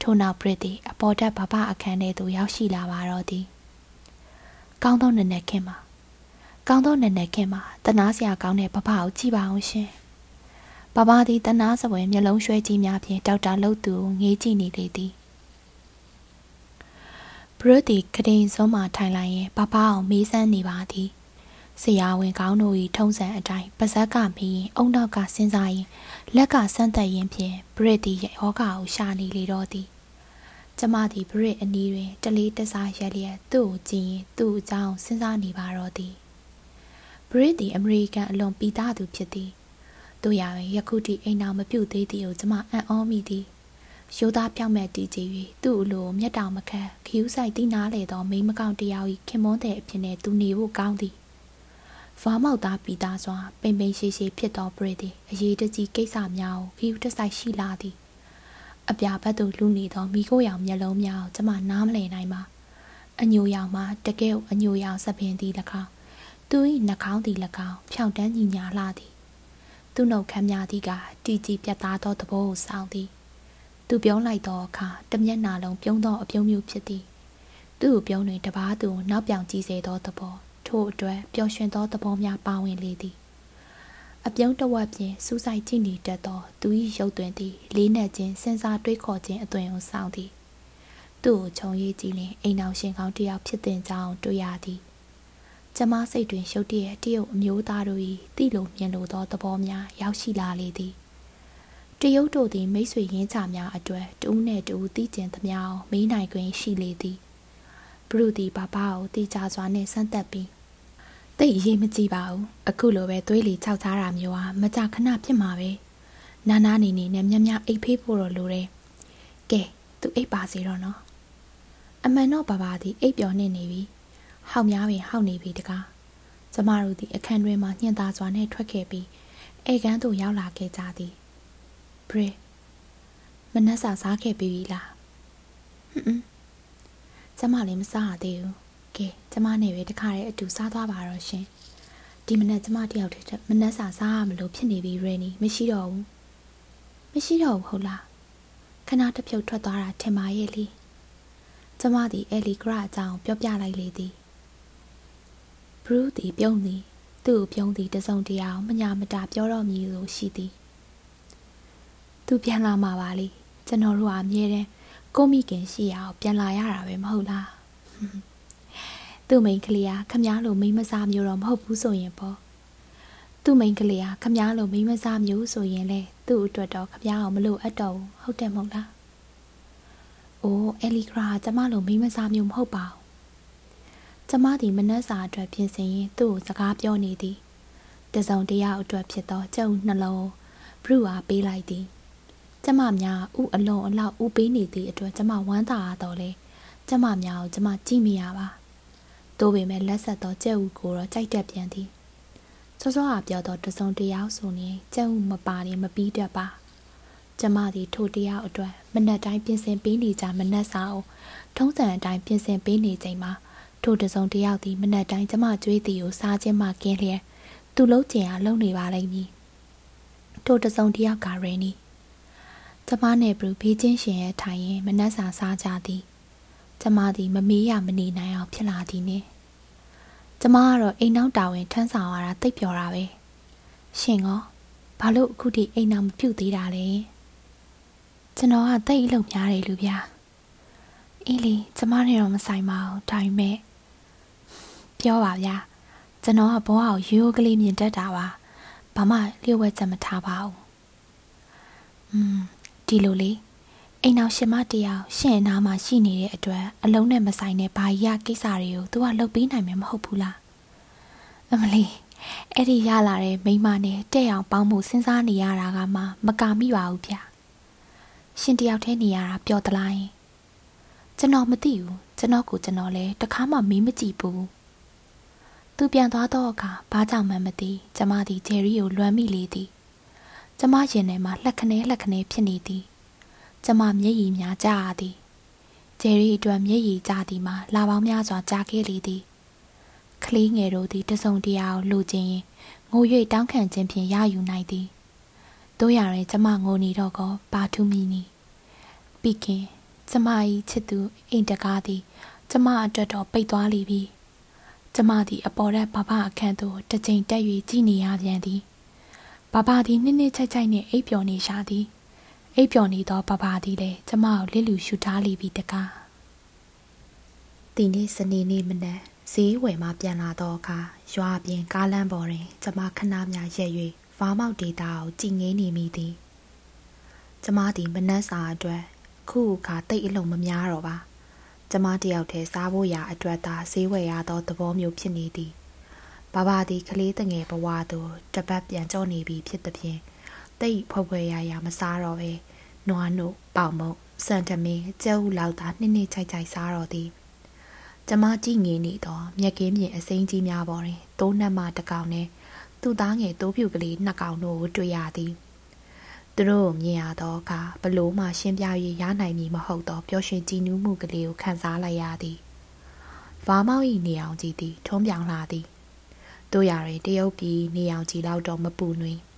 ထို့နောက်ဘရစ်သည်အပေါ်တက်ဘဘအခန်းထဲသို့ရောက်ရှိလာပါတော့သည်ကောင်းသောနနက်ခင်းမှာကောင်းသောနနက်ခင်းမှာတနာစရာကောင်းတဲ့ဘဘကိုကြည့်ပါအောင်ရှင်ဘဘသည်တနာစပွဲမျက်လုံးရွှဲကြီးများဖြင့်ဒေါက်တာလှုပ်သူကိုငေးကြည့်နေလေသည်ဘရဒီကဒိန်စုံးမှထိုင်လိုက်ရင်ဘဘအောင်မေးစမ်းနေပါသည် ဆရာဝန်ကောင်းတို့၏ထုံးစံအတိုင်းပါဇက်ကမီးရင်အုံနောက်ကစဉ်းစားရင်လက်ကဆန်းသက်ရင်ဖြင့်ဘရစ်သည်ယောဂါကိုရှာနေလေတော့သည်ကျမသည်ဘရစ်အနီးတွင်တလေးတစားရက်လျက်သူ့ကိုကြည့်ရင်သူ့အကြောင်းစဉ်းစားနေပါတော့သည်ဘရစ်သည်အမေရိကန်အလွန်ပီတာသူဖြစ်သည်တို့ရပင်ယခုထိအိမ်တော်မပြုတ်သေးသည်ကိုကျမအံ့ဩမိသည်ရိုးသားပြောင်းမဲ့တည်ကြည်၍သူ့အလိုမျက်တောင်မခတ်ခီးဥဆိုင်တိနားလေသောမိမကောင်တယောက်၏ခင်မွန်းတဲ့အဖြစ်နဲ့သူနေဖို့ကောင်းသည် ဗာမောက်သားပီတာစွာပိန်ပိန်ရှိရှိဖြစ်သောပရိသည်အရေးတကြီးကိစ္စများကိုခီးဥတဆိုင်ရှိလာသည်အပြာဘက်သို့လူနေသောမိခိုးရောင်မျက်လုံးများကိုကျမနားမလည်နိုင်ပါအညိုရောင်မှာတကယ်အညိုရောင်စပင်သည်၎င်းသူ၏နှာခေါင်းသည်၎င်းဖြောင့်တန်းညီညာလာသည်သူ့နှုတ်ခမ်းများသည်ကတီကြည်ပြတ်သားသောသဘောကိုဆောင်သည်သူပြုံးလိုက်သောအခါတမျက်နာလုံးပြုံးသောအပြုံးမျိုးဖြစ်သည်သူ့ကိုပြုံးတွင်တပားသူနောက်ပြောင်ကြည့်စေသောသဘော ထို့အတွက်ပျော်ရွှင်သောသဘောများပါဝင်လေသည်အပြုံးတဝက်ဖြင့်စူးစိုက်ကြည့်နေတတ်သောသူ၏ရုပ်သွင်းသည်လေးနက်ခြင်းစဉ်းစားတွေးခေါ်ခြင်းအသွင်ကိုဆောင်သည်သူ့ကိုခြုံရည်ကြည့်လင်အိမ်အောင်ရှင်ကောင်းတယောက်ဖြစ်တဲ့ကြောင်းတွေ့ရသည်ကျမစိတ်တွင်ရှုပ်တရက်တရုတ်အမျိုးသားတို့၏တိလိုမြင်လိုသောသဘောများရောက်ရှိလာလေသည်တရုတ်တို့သည်မိတ်ဆွေရင်းချများအတွက်တူးနဲ့တူးတီးကျင်သမျှအောင်မေးနိုင်ခွင့်ရှိလေသည်ဘရုသည်ဘာဘာကိုတီချစွာနှင့်ဆန်းသက်ပြီး တိတ်ရေးမကြည့်ပါဘူးအခုလိုပဲသွေးလီခြောက်ချတာမျိုးဟာမကြခဏဖြစ်မှာပဲနာနာနေနေနဲ့မြမြအိတ်ဖေးဖို့တော့လိုတယ်ကဲသူအိတ်ပါစေတော့နော်အမှန်တော့ဘာဘာသည်အိပ်ပျော်နေနေပြီဟောက်များပင်ဟောက်နေပြီတကားကျမတို့သည်အခန်းတွင်မှညှင်သာစွာနဲ့ထွက်ခဲ့ပြီးဧကန်းသို့ရောက်လာခဲ့ကြသည်ဘရမနှက်စာစားခဲ့ပြီလားဟွန်းကျမလည်းမစားရသေးဘူး ကဲကျမနဲ့ပဲတခါတည်းအတူစားသွားပါတော့ရှင်ဒီမနက်ကျမတယောက်တည်းမနှက်စာစားရမလို့ဖြစ်နေပြီရယ်နီမရှိတော့ဘူးမရှိတော့ဘူးဟုတ်လားခဏတစ်ဖြုတ်ထွက်သွားတာထင်ပါရဲ့လေကျမသည်အဲလီဂရအကြောင်းပြောပြလိုက်လေသည်ဘရူးသည်ပြုံးသည်သူ့ကိုပြုံးသည်တစုံတရာမညာမတာပြောတော့မည်လို့ရှိသည်သူပြန်လာမှာပါလေကျွန်တော်တို့ကအမြဲတမ်းကိုမိခင်ရှိရအောင်ပြန်လာရတာပဲမဟုတ်လား သူ့မိန်ကလေးကခမားလိုမိမစားမျိုးတော့မဟုတ်ဘူးဆိုရင်ပေါ့သူ့မိန်ကလေးကခမားလိုမိမစားမျိုးဆိုရင်လေသူ့အတွက်တော့ခမားအောင်မလို့အပ်တော့ဘူးဟုတ်တယ်မဟုတ်လားအိုးအဲလီဂရာကျမလိုမိမစားမျိုးမဟုတ်ပါဘူးကျမဒီမနှက်စာအတွက်ပြင်ဆင်ရင်သူ့ကိုစကားပြောနေသည်တစုံတရာအတွက်ဖြစ်သောကြုံနှလုံးဘရုအားပေးလိုက်သည်ကျမများဥအလုံးအလောက်ဥပေးနေသည့်အတွက်ကျမဝမ်းသာရတော့လေကျမများကိုကျမကြည့်မိရပါ သို့ပေမဲ့လက်ဆက်သောကြက်ဥကိုတော့ကြိုက်တတ်ပြန်သည်စောစောကပြောတော့တစုံတရာဆိုရင်ကြက်ဥမပါရင်မပြီးတတ်ပါကျမသည်ထိုတရားအတွက်မနက်တိုင်းပြင်ဆင်ပေးနေကြမနက်စာအုပ်ထုံးစံအတိုင်းပြင်ဆင်ပေးနေချိန်မှာထိုတစုံတယောက်သည်မနက်တိုင်းကျမကြွေးသည်ကိုစားခြင်းမှကင်းလျက်သူ့လုံးကျင်အားလုံနေပါလိမ့်မည်ထိုတစုံတယောက်ကရင်းနီကျမနဲ့ဘရူဖေးချင်းရှင်ရဲ့ထိုင်ရင်မနက်စာစားကြသည် ကျမသည်မမေးရမနေနိုင်အောင်ဖြစ်လာသည်နှင့်ကျမကတော့အိမ်နောက်တာဝန်ထမ်းဆောင်ရတာတိတ်ပျော်တာပဲရှင်ကောဘာလို့အခုထိအိမ်နောက်မပြုတ်သေးတာလဲကျွန်တော်ကတိတ်အလုပ်များတယ်လူဗျာအေးလေကျမနဲ့တော့မဆိုင်ပါဘူးဒါပေမဲ့ပြောပါဗျာကျွန်တော်ကဘဝကိုရိုးရိုးကလေးမြင်တတ်တာပါဘာမှလျှို့ဝှက်ချက်မထားပါဘူးอืมဒီလိုလေ အိမ်နောက်ရှင်မတယောက်ရှင့်အနားမှာရှိနေတဲ့အတွက်အလုံးနဲ့မဆိုင်တဲ့ဘာကြီးကိစ္စတွေကို तू ကလှုပ်ပေးနိုင်မှာမဟုတ်ဘူးလားအမလီအဲ့ဒီရလာတဲ့မိမနဲ့တဲ့အောင်ပေါင်းမှုစဉ်းစားနေရတာကမှမကာမိပါဘူးဗျာရှင်တယောက်တည်းနေရတာပျော်သလားကျွန်တော်မသိဘူးကျွန်တော်ကိုကျွန်တော်လည်းတခါမှမေးမကြည့်ဘူးသူပြန်သွားတော့အခါဘာကြောင့်မှမသိကျမသည်ဂျယ်ရီကိုလွမ်းမိလေသည်ကျမရင်ထဲမှာလှက်ခနဲလှက်ခနဲဖြစ်နေသည် ကျမမျက်ရည်များကျရသည်ဂျယ်ရီအတွက်မျက်ရည်ကျသည်မှာလာပေါင်းများစွာကြားခဲ့လေသည်ကလေးငယ်တို့သည်တစုံတရာကိုလှူခြင်းရင်ငို၍တောင်းခံခြင်းဖြင့်ရယူနိုင်သည်တို့ရရင်ကျမငိုနေတော့ကောဘာထူးမီနီပြီးခင်ကျမ၏ချစ်သူအိမ်တကားသည်ကျမအတွက်တော့ပိတ်သွားလိပြီကျမသည်အပေါ်ရက်ဘဘအခန်းသို့တစ်ချိန်တက်၍ကြည်နေရပြန်သည်ဘဘသည်နှစ်နှစ်ချိုက်ချိုက်နှင့်အိပ်ပျော်နေရှာသည် အိပ်ပျော်နေသောဘဘသည်လည်းကျမကိုလစ်လူရှူထားလိပြီတကားဒီနေ့စနေနေ့မနက်ဈေးဝယ်မှပြန်လာတော့အခါရွာပြင်ကားလမ်းပေါ်တွင်ကျမခဏများရက်၍ဗားမောက်ဒေတာကိုကြည်ငင်းနေမိသည်ကျမသည်မနက်စာအတွက်ခုအခါတိတ်အလုံးမများတော့ပါကျမတယောက်တည်းစားဖို့ရာအတွက်သာဈေးဝယ်ရသောသဘောမျိုးဖြစ်နေသည်ဘာဘာသည်ကလေးတငယ်ဘဝသို့တပတ်ပြန်ကြောနေပြီဖြစ်သည်ဖြင့်တိတ်ဖွယ်ဖွယ်ရာရာမစားတော့ပဲ နွားနို့ပေါင်မုံစံတမင်းကျဲဥလောက်သာနှစ်နှစ်ချိုက်ချိုက်စားတော့သည်ကျမကြည့်ငင်နေတော့မြက်ကင်းပြင်အစိမ်းကြီးများပေါ်တွင်တိုးနှက်မတစ်ကောင်နဲ့သူ့သားငယ်တိုးဖြူကလေးနှစ်ကောင်တို့ကိုတွေ့ရသည်သူတို့မြင်ရသောအခါဘလို့မှရှင်းပြ၍ရနိုင်မည်မဟုတ်သောပျော်ရွှင်ကြည်နူးမှုကလေးကိုခံစားလိုက်ရသည်။ဗာမောက်၏နေအောင်ကြီးသည် ထုံးပြောင်လာသည်။တို့ရရင်တရုတ်ပြည်နေအောင်ကြီးလောက်တော့မပူနွေ။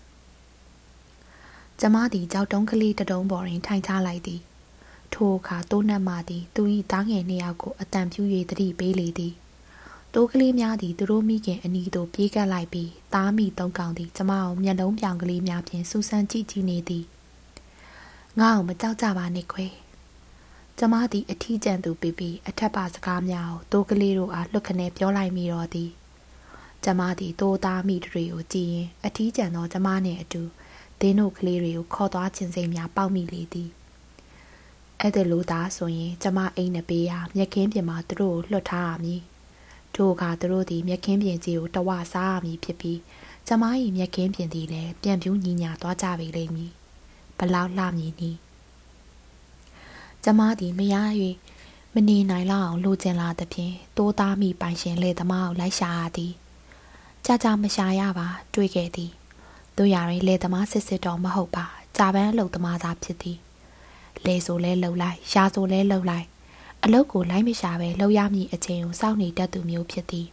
ကျမသည်ကြောက်တုံးကလေးတတုံးပေါ်တွင်ထိုင်ချလိုက်သည်။ထိုအခါတိုးနှက်မှသည်သူ၏တားငယ်နှစ်ယောက်ကိုအတန်ပြူ၍တတိပေးလေသည်။တိုးကလေးများသည်သူတို့မိခင်အနီးသို့ပြေးကပ်လိုက်ပြီးသားမိသုံးကောင်သည်ကျမကိုမျက်လုံးပြောင်ကလေးများဖြင့်စူးစမ်းကြည့်ကြည့်နေသည်ငါ့ကိုမကြောက်ကြပါနဲ့ခွေကျမသည်အထီးကျန်သူပြပြီးအထက်ပါစကားများကိုတိုးကလေးတို့အားလွတ်ခနဲပြောလိုက်မိတော့သည်ကျမသည်တိုးသားမိတွေကိုကြည့်ရင်အထီးကျန်သောကျမနှင့်အတူ ဒင်းတို့ကလေးတွေကိုခေါ်သွားခြင်းစိတ်များပေါက်မိလေသည်အဲ့ဒါလို့သာဆိုရင်ကျမအိမ်နဲ့ပေးရမြက်ခင်းပြင်မှာသူတို့ကိုလွတ်ထားရမည်ထိုအခါသူတို့သည်မြက်ခင်းပြင်ကြီးကိုတဝစားရမည်ဖြစ်ပြီးကျမ၏မြက်ခင်းပြင်သည်လည်းပြန်ပြူးညီညာသွားကြပေလိမ့်မည်ဘလောက်လှမည်နည်းကျမသည်မရ၍မနေနိုင်လောက်အောင်လိုချင်လာသဖြင့်တိုးသားမိပိုင်ရှင်လေသမားကိုလိုက်ရှာရသည်ကြာကြာမရှာရပါ တွေ့ခဲ့သည် တို့ရရင်လေသမားစစ်စစ်တော့မဟုတ်ပါဂျာပန်အလုပ်သမားသားဖြစ်သည်လေဆိုလဲလှုပ်လိုက်ရှာဆိုလဲလှုပ်လိုက်အလုပ်ကိုလိုက်မရှာပဲလှုပ်ရမည်အချိန်ကိုစောင့်နေတတ်သူမျိုးဖြစ်သည်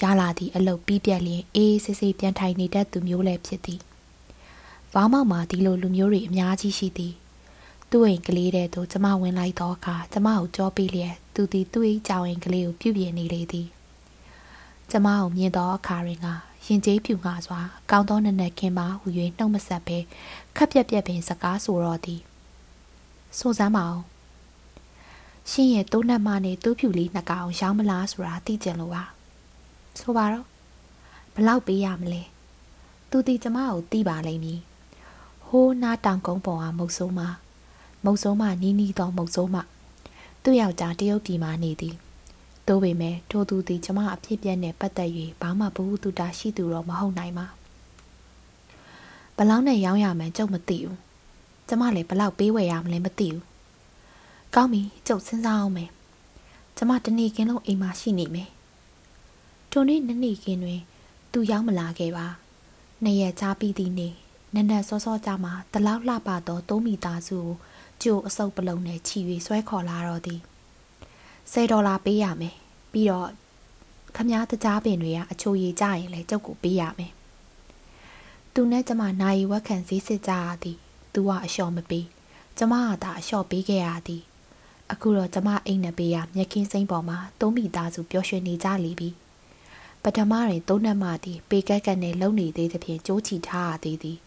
ရလာသည့်အလုပ်ပြီးပြက်လျင်အေးအေးဆေးဆေးပြန်ထိုင်နေတတ်သူမျိုးလည်းဖြစ်သည်။ဘောင်းမောက်မှာဒီလိုလူမျိုးတွေအများကြီးရှိသည်။သူ့အိမ်ကလေးတဲ့သူကျမဝင်လိုက်တော့အခါကျမကိုကြောပေးလျက်သူသည်သူ့အိမ်ကြောင်အိမ်ကလေးကိုပြုပြင်နေလေသည်။ကျမကိုမြင်တော့အခါရင်က ရင်ကျေးပြူငါစွာကောင်းသောနက်နက်ခင်ပါဟူ၍နှုတ်မဆက်ပဲခက်ပြက်ပြက်ပင်စကားဆိုတော့သည်။ဆိုစမ်းပါအောင်။ရှင်ရဲ့တိုးနှက်မနဲ့တိုးဖြူလေးနှစ်ကောင်ရောင်းမလားဆိုတာသိကြလို့ပါ။ဆိုပါတော့ဘလောက်ပေးရမလဲသူတီကျမကိုတီးပါလိမ့်မည်ဟိုးနားတောင်ကုန်းပေါ်ဟာမုတ်ဆိုးမမုတ်ဆိုးမနီးနီးသောမုတ်ဆိုးမသူ့ယောက်ျားတရုတ်ပြည်မှာနေသည် တို့ပေမဲ့ထိုသူသည်ကျမအဖြစ်ပြက်နဲ့ပတ်သက်၍ဘာမှဘ ഹു တုတာရှိသူတော့မဟုတ်နိုင်ပါဘလောက်နဲ့ရောင်းရမှန်းကြုံမသိဘူးကျမလည်းဘလောက်ပေးဝယ်ရမလဲမသိဘူးကောင်းပြီကျုပ်စဉ်းစားအောင်မယ်ကျမတနေ့ကင်းလုံးအိမ်မှာရှိနေမယ်ထိုနေ့နနေ့ခင်းတွင် သူရောက်မလာခဲ့ပါ။နှစ်ရက်ချပြီးသည့်နေ့နက်နက်စောစောကြမှာတလောက်လှပသောသုံးမိသားစုကိုကြိုအစုပ်ပလုံးနဲ့ချီ၍ဆွဲခေါ်လာတော့သည် 10ဒေါ်လာပေးရမယ်ပြီးတော့ခမားတကြားပင်တွေကအချိုရည်ကြရင်လည်းကျုပ်ကိုပေးရမယ်သူနဲ့ကျမနိုင်ဝက်ခံစည်းစစ်ကြရသည်သူကအလျှော်မပေးကျမကသာအလျှော်ပေးခဲ့ရသည်အခုတော့ကျမအိမ်နဲ့ပေးရမြက်ခင်းစိမ့်ပေါ်မှာသုံးမိသားစုပျော်ရွှင်နေကြလိမ့်ပြီပထမတွင်သုံးနှက်မှသည်ပေကက်ကက်နှင့်လုံနေသေးသဖြင့်ကြိုးချီထားရသေးသည်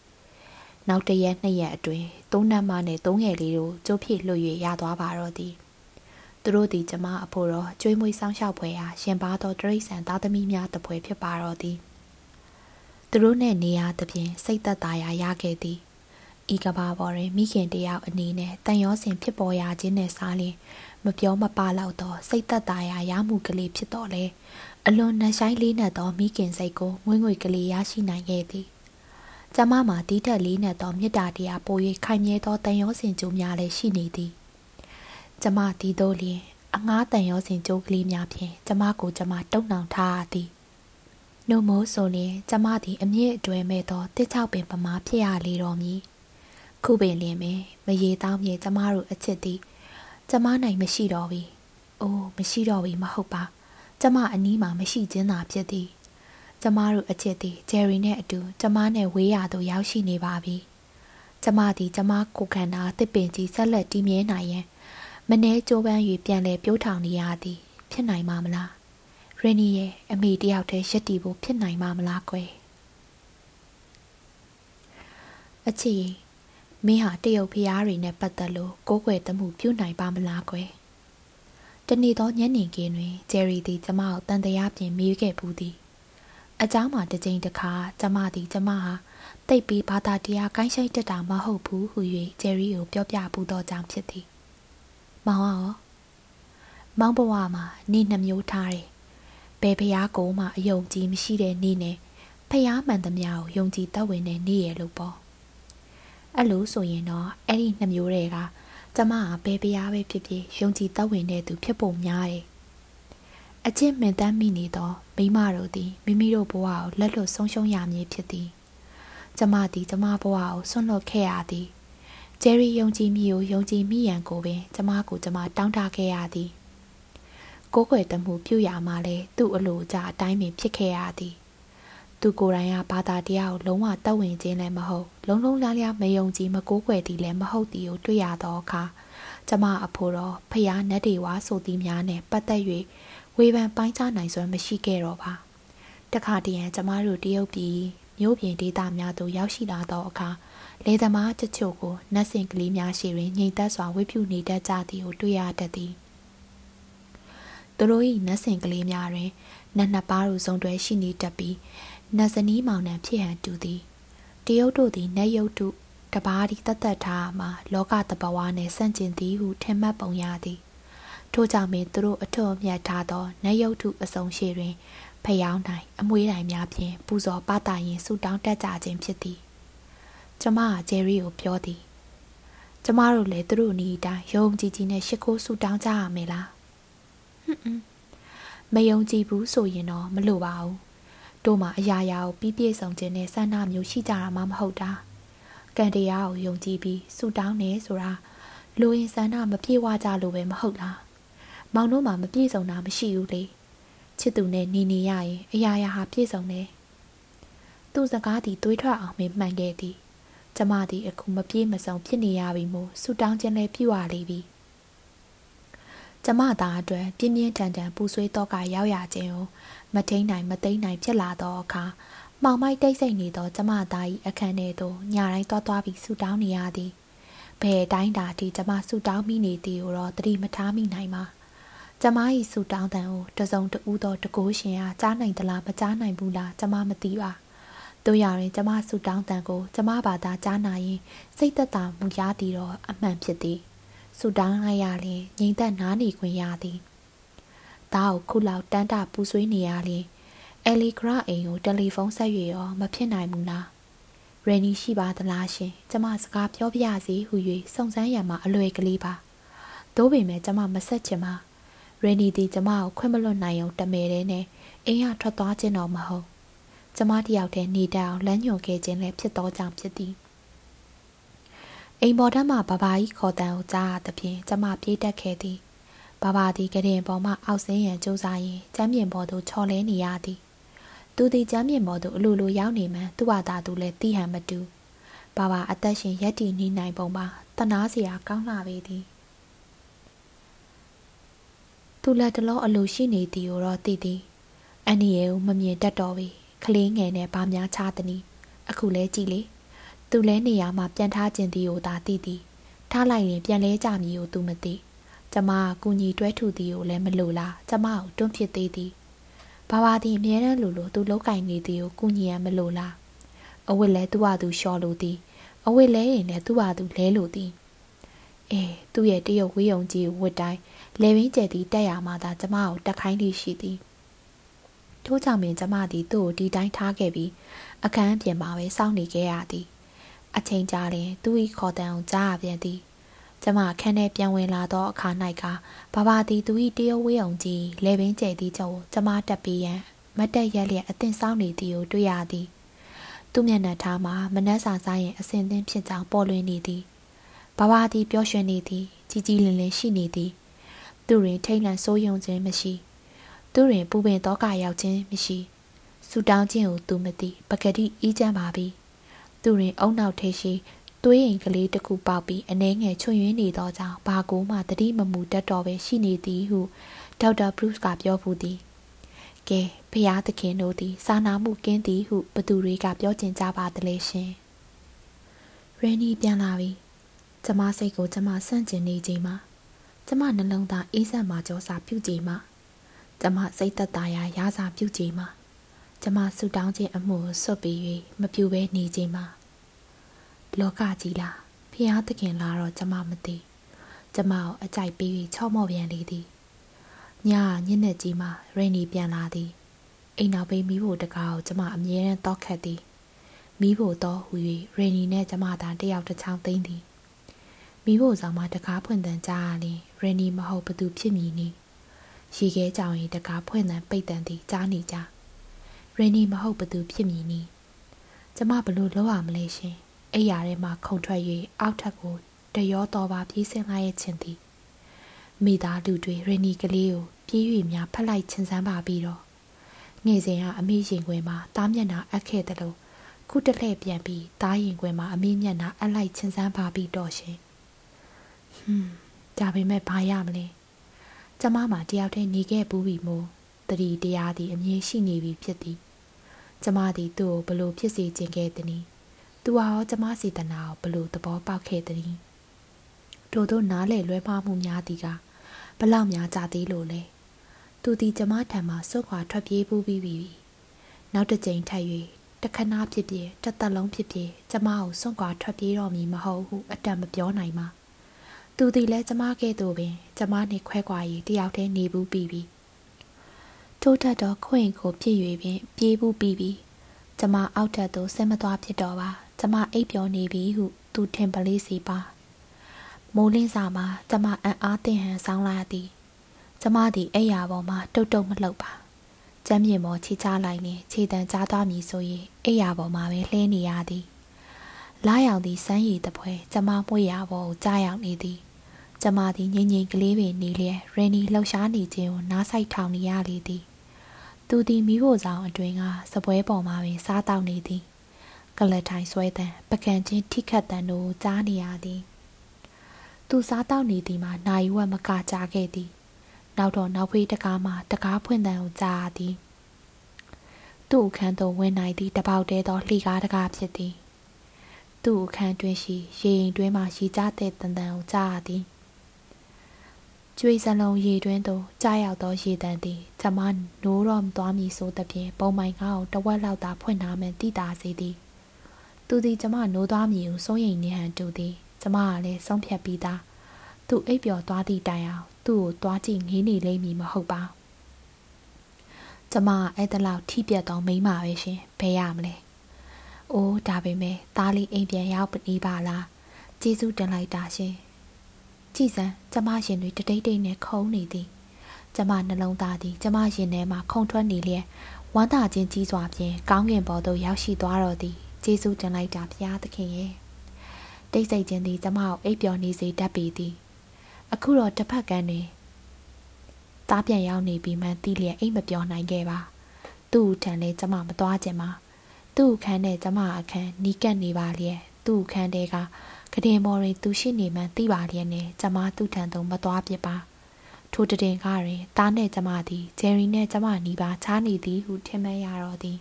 နောက်တရက်နှစ်ရက်အတွင်းသုံးနှက်မှနှင့်သုံးငယ်လေးတို့ကျိုးဖြစ်လွှတ်၍ရသွားပါတော့သည် သူတို့သည်ကျမအဖို့တော့ကျွေးမွေးဆောင်ရှောက်ဖွယ်ရာရှင်ပါသောတရိษံသားသမီးများတပွဲဖြစ်ပါတော့သည်သူတို့နှင့်နေရသဖြင့်စိတ်သက်သာရာရခဲ့သည်ဤကဘာပေါ်တွင်မိခင်တယောက်အနေနဲ့တန်ရောစင်ဖြစ်ပေါ်ရခြင်းနဲ့စားလျင်မပြောမပလောက်သောစိတ်သက်သာရာရမှုကလေးဖြစ်တော်လဲအလွန်နှဆိုင်လေးနက်သောမိခင်စိတ်ကိုငွေငွေကလေးရရှိနိုင်ခဲ့သည်။ကျမမှာတီးတက်လေးနက်သောမေတ္တာတရားပို၍ခိုင်မြဲသောတန်ရောစင်ကြိုးများလည်းရှိနေသည်။ ကျမဒီတို့လျင်အငားတန်ရောစင်ကြိုးကလေးများဖြင့်ကျမကိုကျမတုံနှောင်ထားရသည်။နှုတ်မိုးဆိုလျင်ကျမသည်အမြင့်အတွဲမဲ့သောတစ်ချောက်ပင်ပမာဖြစ်ရလေတော်မူ။ခုပင်လျင်ပင်မရေတောင်းမြေကျမတို့အချစ်သည်ကျမနိုင်မရှိတော့ပြီ။အိုးမရှိတော့ပြီမဟုတ်ပါ။ကျမအနီးမှာမရှိခြင်းသာဖြစ်သည်ကျမတို့အချစ်သည်ဂျယ်ရီနဲ့အတူကျမနဲ့ဝေးရသို့ရောက်ရှိနေပါပြီကျမသည်ကျမကိုခန္ဓာတစ်ပင်ကြီးဆက်လက်တည်မြဲနိုင်ရန် မနှဲကြိုးပမ်း၍ပြန်လဲပြိုးထောင်နေရသည် ဖြစ်နိုင်မှာမလားရင်းနီရဲ့အမေတယောက်တည်းရက်တီဖို့ဖြစ်နိုင်မှာမလားကွယ်အချစ်မင်းဟာတရုတ်ဖျားတွေနဲ့ပတ်သက်လို့ကိုးကွယ်တမှုပြုနိုင်ပါမလားကွယ်တနေ့သောညနေခင်းတွင်ဂျယ်ရီသည်ကျမကိုတန်တရားပြင်မေးခဲ့ဘူးသည်အเจ้าမှာတစ်ကြိမ်တစ်ခါကျမသည်ကျမဟာတိတ်ပြီးဘာသာတရားကိုင်းရှိုက်တက်တာမဟုတ်ဘူးဟု၍ဂျယ်ရီကိုပြောပြပူသောကြောင့်ဖြစ်သည် မောင်ရောမောင်ဘဝမှာနေနှမျိုးထားတယ်ဘယ်ဖျားကိုမှအယုံကြည်မရှိတဲ့နေနဲ့ဖျားမှန်သမျှကိုယုံကြည်သက်ဝင်တဲ့နေရလို့ပေါ့အဲ့လိုဆိုရင်တော့အဲ့ဒီနှမျိုးတွေကကျမဟာဘယ်ပြားပဲဖြစ်ဖြစ်ယုံကြည်သက်ဝင်တဲ့သူဖြစ်ဖို့များတယ်။အချင်းမင်တမ်းမိနေသောမိမတို့သည်မိမိတို့ဘဝကိုလက်လွတ်ဆုံးရှုံးရမည်ဖြစ်သည်။ကျမသည်ကျမဘဝကိုဆွန့်လွတ်ခဲ့ရသည်။ ဂျယ်ရီယုံကြည်မိကိုယုံကြည်မိရန်ကိုပင်ကျမကိုကျမတောင်းတခဲ့ရသည်။ကိုးကွယ်တမှုပြုရမှလည်းသူ့အလိုကြအတိုင်းပင်ဖြစ်ခဲ့ရသည်။သူကိုယ်တိုင်ကဘာသာတရားကိုလုံးဝတတ်ဝင်ခြင်းလည်းမဟုတ်လုံးလုံးလားလားမယုံကြည်မကိုးကွယ်သည်လည်းမဟုတ်သည်ကိုတွေ့ရသောအခါကျမအဖို့တော့ဖျားနတ်တွေဝါဆိုသည်များနဲ့ပတ်သက်၍ဝေဖန်ပိုင်းခြားနိုင်စွမ်းမရှိခဲ့တော့ပါတခါတည်းရန်ကျမတို့တရုတ်ပြည်မြို့ပြင်ဒေသများသို့ရောက်ရှိလာသောအခါ လေသမားတချို့ကိုနတ်စင်ကလေးများရှိတွင်ငြိမ်သက်စွာဝိဖြူနေတတ်ကြသည်ကိုတွေ့ရတတ်သည်သူတို့၏နတ်စင်ကလေးများတွင်နတ်နှစ်ပါးတို့စုံတွဲရှိနေတတ်ပြီးနတ်ဇနီးမောင်နှံဖြစ်ဟန်တူသည်တရုတ်တို့သည်နတ်ယုတ်တုတပါးသည်တတ်တတ်ထားမှလောကတဘဝနှင့်ဆန့်ကျင်သည်ဟုထင်မှတ်ပုံရသည်ထို့ကြောင့်ပင်သူတို့အထွတ်အမြတ်ထားသောနတ်ယုတ်တုအစုံရှိတွင်ဖျောင်းတိုင်အမွေးတိုင်များဖြင့်ပူဇော်ပတာရင်ဆူတောင်းတက်ကြခြင်းဖြစ်သည် ကျမကဂျယ်ရီကိုပြောသည်ကျမတို့လည်းသူတို့နီးအတိုင်းယုံကြည်ကြည်နဲ့ရှ िख ိုးဆူတောင်းကြရမယ်လားဟွန်းမယုံကြည်ဘူးဆိုရင်တော့မလိုပါဘူးတို့မှာအရာရာကိုပြီးပြည့်စုံခြင်းနဲ့ဆန္ဒမျိုးရှိကြတာမှမဟုတ်တာကံတရားကိုယုံကြည်ပြီးဆူတောင်းနေဆိုတာလူရင်ဆန္ဒမပြေဝကြလို့ပဲမဟုတ်လားမောင်တို့မှာမပြေစုံတာမရှိဘူးလေချစ်သူနဲ့နေနေရရင်အရာရာဟာပြေစုံတယ်သူ့စကားသည်တွေးထွက်အောင်မမှန်ခဲ့သည် ကျမသည်အခုမပြေမစုံဖြစ်နေရပြီမို့ဆူတောင်းခြင်းလည်းပြုရလေပြီကျမသားအတွက်ပြင်းပြင်းထန်ထန်ပူဆွေးတော့ကရောက်ရခြင်းကိုမထိန်နိုင်မသိမ့်နိုင်ဖြစ်လာသောအခါမောင်မိုက်တိတ်ဆိတ်နေသောကျမသား၏အခန်းထဲသို့ညတိုင်းသွားသွားပြီးဆူတောင်းနေရသည်ဘယ်တိုင်းတာထိကျမဆူတောင်းမိနေသည်ကိုတော့သတိမထားမိနိုင်ပါကျမ၏ဆူတောင်းတန်ကိုတစုံတဦးသောတကိုးရှင်အားကြားနိုင်သလားမကြားနိုင်ဘူးလားကျမမသိပါ တို့ရရင်ကျမဆူတောင်းတန်ကိုကျမဘာသာကြားနာရင်စိတ်သက်သာမှုရသည်တော့အမှန်ဖြစ်သည်ဆူတောင်းလိုက်ရရင်ငြိမ်သက်နားနေခွင့်ရသည်ဒါကိုခုလောက်တန်းတာပူဆွေးနေရရင်အလီဂရအိမ်ကိုတယ်လီဖုန်းဆက်ရွေရောမဖြစ်နိုင်ဘူးလားရန်နီရှိပါသလားရှင်ကျမစကားပြောပြရစီဟူ၍စုံစမ်းရမှာအလွယ်ကလေးပါသို့ပေမဲ့ကျမမဆက်ချင်ပါရန်နီဒီကျမကိုခွင့်မလွတ်နိုင်အောင်တမဲတဲ့နဲ့အိမ်ရထွက်သွားခြင်းတော့မဟုတ် ကျမတယောက်တည်းနေတတ်အောင်လမ်းညွှန်ခဲ့ခြင်းလည်းဖြစ်သောကြောင့်ဖြစ်သည်အိမ်ပေါ်ထမ်းမှဘဘာကြီးခေါ်တန်ကိုကြားရသဖြင့်ကျမပြေးတက်ခဲ့သည်ဘဘာသည်ကရင်ပေါ်မှအောက်ဆင်းရန်ကြိုးစားရင်းကျမ်းပြင်ပေါ်သို့ချော်လဲနေရသည်သူသည်ကျမ်းပြင်ပေါ်သို့အလိုလိုရောက်နေမှသူ့ဘာသာသူလည်းတီးဟန်မတူဘဘာအသက်ရှင်ရက်တည်နေနိုင်ပုံပါတနာစရာကောင်းလာပေသည်သူလက်တလုံးအလိုရှိနေသည်ကိုတော့သိသည်အန်နီရဲ့ကိုမမြင်တတ်တော့ပြီ ကလေးငယ်နဲ့ဗာများချသည်နီအခုလဲကြည့်လေသူလဲနေရာမှာပြန်ထားခြင်းသည်ကိုသာသိသည်ထားလိုက်ရင်ပြန်လဲကြမည်ကိုသူမသိကျမကကူညီတွဲထူသည်ကိုလည်းမလိုလားကျမကိုတွန့်ဖြစ်သေးသည်ဘာဘာသည်အမြဲတမ်းလိုလိုသူလောက်ကင်နေသည်ကိုကူညီရန်မလိုလားအဝတ်လဲသူ့ဟာသူလျှော်လိုသည်အဝတ်လဲရင်လည်းသူ့ဟာသူလဲလိုသည်အေးသူ့ရဲ့တရုတ်ဝေးုံကြီးဝတ်တိုင်းလေဝင်းကျဲသည်တက်ရမှသာကျမကိုတက်ခိုင်းသည်ရှိသည် ထို့ကြောင့်ပင်ကျမသည်သူ့ကိုဒီတိုင်းထားခဲ့ပြီးအခန်းပြင်မှာပဲစောင့်နေခဲ့ရသည်အချိန်ကြာရင်သူ၏ခေါ်တံကိုကြားရပြန်သည်ကျမခန်းထဲပြန်ဝင်လာသောအခါ၌ကဘာဘာသည်သူ၏တရုတ်ဝေးအောင်ကြီးလေပင်ကျဲသည့်ကြောင့်ကျမတက်ပြီးရန်မတ်တက်ရက်လျက်အသင်ဆောင်နေသည်ကိုတွေ့ရသည်သူမျက်နှာထားမှာမနှက်စာစားရင်အစင်သင်းဖြစ်ကြောင်းပေါ်လွင်နေသည်ဘာဘာသည်ပျော်ရွှင်နေသည်ကြီးကြီးလင်းလင်းရှိနေသည် သူတွင်ထိတ်လန့်စိုးရုံခြင်းမရှိ သူတွင်ပူပင်တော့ကရောက်ခြင်းမရှိဆူတောင်းခြင်းကိုသူမသိပကတိအေးချမ်းပါပြီသူတွင်အုံနောက်ထေရှိသွေးရင်ကလေးတစ်ခုပေါက်ပြီးအနှဲငယ်ချွံ့ရင်းနေသောကြောင့်ဘာကိုမှတတိမမူတတ်တော်ပဲရှိနေသည်ဟုဒေါက်တာဘရုစ်ကပြောဖူးသည်ကဲဖျားသခင်တို့သည်စာနာမှုကင်းသည်ဟုဘသူတွေကပြောကျင်ကြပါသလဲရှင်ရန်နီပြန်လာပြီကျမစိတ်ကိုကျမဆန့်ကျင်နေချိန်မှာကျမနှလုံးသားအေးဆက်မှကြောစာပြုကြည်မှာ ကျမစိတ်သက်သာရာရစာပြုကြည်မှာကျမဆူတောင်းခြင်းအမှုကိုဆွတ်ပြီး၍မပြူဘဲနေခြင်းမှာလောကကြီးလားဖျားသခင်လားတော့ကျမမသိကျမကိုအကြိုက်ပြီးချော့မော့ပြန်လေသည်ညညနေကြီးမှာရိန်နီပြန်လာသည်အိမ်နောက်ဘေးမိဖို့တကားကိုကျမအမြဲတမ်းတောက်ခတ်သည်မိဖို့တော့ဟူ၍ရိန်နီနဲ့ကျမသာတယောက်တစ်ချောင်းသိမ့်သည်မိဖို့ဆောင်မှာတကားဖွင့်တန်ကြားရလင်ရိန်နီမဟုတ်ဘသူဖြစ်မည်နည်း ရေခဲကြောင်ရင်တကားဖွင့်တန်ပိတ်တန်သည်ကြားနေကြရိန်နီမဟုတ်ဘသူဖြစ်မည်နည်းကျမဘလို့လောက်ရမလဲရှင်အိယာထဲမှခုန်ထွက်၍အောက်ထပ်ကိုတရောတော်ပါပြေးဆင်းလိုက်ရခြင်းသည်မိသားလူတွေရနီကလေးကိုပြေး၍များဖက်လိုက်ချင်းစမ်းပါပြီးတော့ငယ်စဉ်ကအမေရင်ခွင်မှာတားမျက်နှာအပ်ခဲ့တယ်လို့ခုတလှည့်ပြန်ပြီးတားရင်ခွင်မှာအမေမျက်နှာအပ်လိုက်ချင်းစမ်းပါပြီးတော့ရှင်ဟွန်းဒါပေမဲ့ဘာရမလဲ ကျမမှတယောက်တည်းနေခဲ့ဘူးပြီမို့တတိတရားသည်အမြင်ရှိနေပြီဖြစ်သည်ကျမသည်သူ့ကိုဘလို့ဖြစ်စေခြင်းခဲ့သည်။သူဟာရောကျမစီတနာကိုဘလို့သဘောပေါက်ခဲ့သည်တို့တို့နားလေလွဲမှားမှုများသည်ကဘလောက်များကြသေးလို့လဲသူသည်ကျမထံမှစွတ်ခွာထွက်ပြေးပူးပြီးပြီနောက်တစ်ကြိမ်ထပ်၍တခဏဖြစ်ဖြစ်တစ်သက်လုံးဖြစ်ဖြစ်ကျမကိုစွန့်ခွာထွက်ပြေးတော့မည်မဟုတ်ဟုအတံမပြောနိုင်ပါ သူသည်လည်းကျမကဲ့သို့ပင်ကျမနှင့်ခွဲခွာ၍တယောက်တည်းနေဘူးပြီးပြီထိုးထက်တော့ခွင့်ကိုဖြစ်၍ပင်ပြေးဘူးပြီးပြီကျမအောက်ထက်သို့ဆင်းမသွားဖြစ်တော့ပါကျမအိပ်ပျော်နေပြီဟုသူထင်ပလေးစီပါမိုးလင်းစာမှာကျမအံ့အားသင့်ဟန်ဆောင်းလာသည်ကျမသည်အိယာပေါ်မှာတုတ်တုတ်မလှုပ်ပါကျမ်းမြေပေါ်ချီချလိုက်ရင်ခြေတံကြားသွားမည်ဆိုရင်အိယာပေါ်မှာပဲလှဲနေရသည်လာရောက်သည့်စမ်းရည်တပွဲကျမမွေရပေါ်ကိုကြားရောက်နေသည် ကျမသည်ငိမ့်ငိမ့်ကလေးပင်နေလျက်ရင်းနီလှုပ်ရှားနေခြင်းကိုနားဆိုင်ထောင်နေရလေသည်သူသည်မိဖို့ဆောင်အတွင်ကစပွဲပေါ်မှာပင်စားတောက်နေသည်ကလထိုင်ဆွဲတံပကံချင်းထိခတ်တံတို့ကြားနေရသည်သူစားတောက်နေသည်မှာနိုင်ဝက်မကကြားခဲ့သည်နောက်တော့နောက်ဖေးတကားမှာတကားဖွင့်တံကိုကြားသည်သူ့အခန်းသို့ဝင်နိုင်သည့်တပေါက်တဲသောလှီကားတကားဖြစ်သည်သူ့အခန်းတွင်ရှိရေရင်တွင်မှရီကြတဲ့တန်တန်ကိုကြားသည် ကျွေးစလုံးရေတွင်းသို့ကြားရောက်သောရေတံသည်ကျမနိုးတော့သွားမည်ဆိုသဖြင့်ပုံမိုင်ကားကိုတဝက်လောက်သာဖွင့်ထားမှတိတာစေသည်သူသည်ကျမနိုးသွားမည်ဟုစိုးရိမ်နေဟန်တူသည်ကျမကလည်းဆုံးဖြတ်ပြီးသားသူအိပ်ပျော်သွားသည့်တိုင်အောင်သူ့ကိုသွားကြည့်ငေးနေလိမ့်မည်မဟုတ်ပါကျမအဲ့တလောက်ထိပြတ်သောမိန်းမပဲရှင်ဘယ်ရမလဲ။အိုးဒါပေမဲ့သားလေးအိမ်ပြန်ရောက်ပြီပါလား။ကျေးဇူးတင်လိုက်တာရှင်။ ကြည်စံကျမရင်တွေတတိတ်တိတ်နဲ့ခုံနေသည်။ကျမနှလုံးသားသည်ကျမရင်ထဲမှာခုန်ထွက်နေလျက်ဝမ်းသာခြင်းကြီးစွာဖြင့်ကောင်းကင်ဘော်သို့ရောက်ရှိသွားတော်သည်ကျေးဇူးတင်လိုက်တာဘုရားသခင်ရဲ့။တိတ်ဆိတ်ခြင်းသည်ကျမကိုအိပ်ပျော်နေစေတတ်ပေသည်။အခုတော့တစ်ဖက်ကန်းတွင်သားပြန်ရောက်နေပြီးမှတီးလျက်အိမ်မပြောနိုင်ခဲ့ပါသူ့ထံလဲကျမမသွားခြင်းပါသူ့ခန်းနဲ့ကျမအခန်းနီးကပ်နေပါလျက်သူ့ခန်းတဲက ကတင်မော်ရင်သူရှိနေမှန်းသိပါလျက်နဲ့ကျမသူ့ထံသို့မသွားပြပါထိုတတင်ကားတွင်တားနဲ့ကျမသည်ဂျယ်ရီနဲ့ကျမနီးပါချားနေသည်ဟုထင်မှတ်ရတော့သည်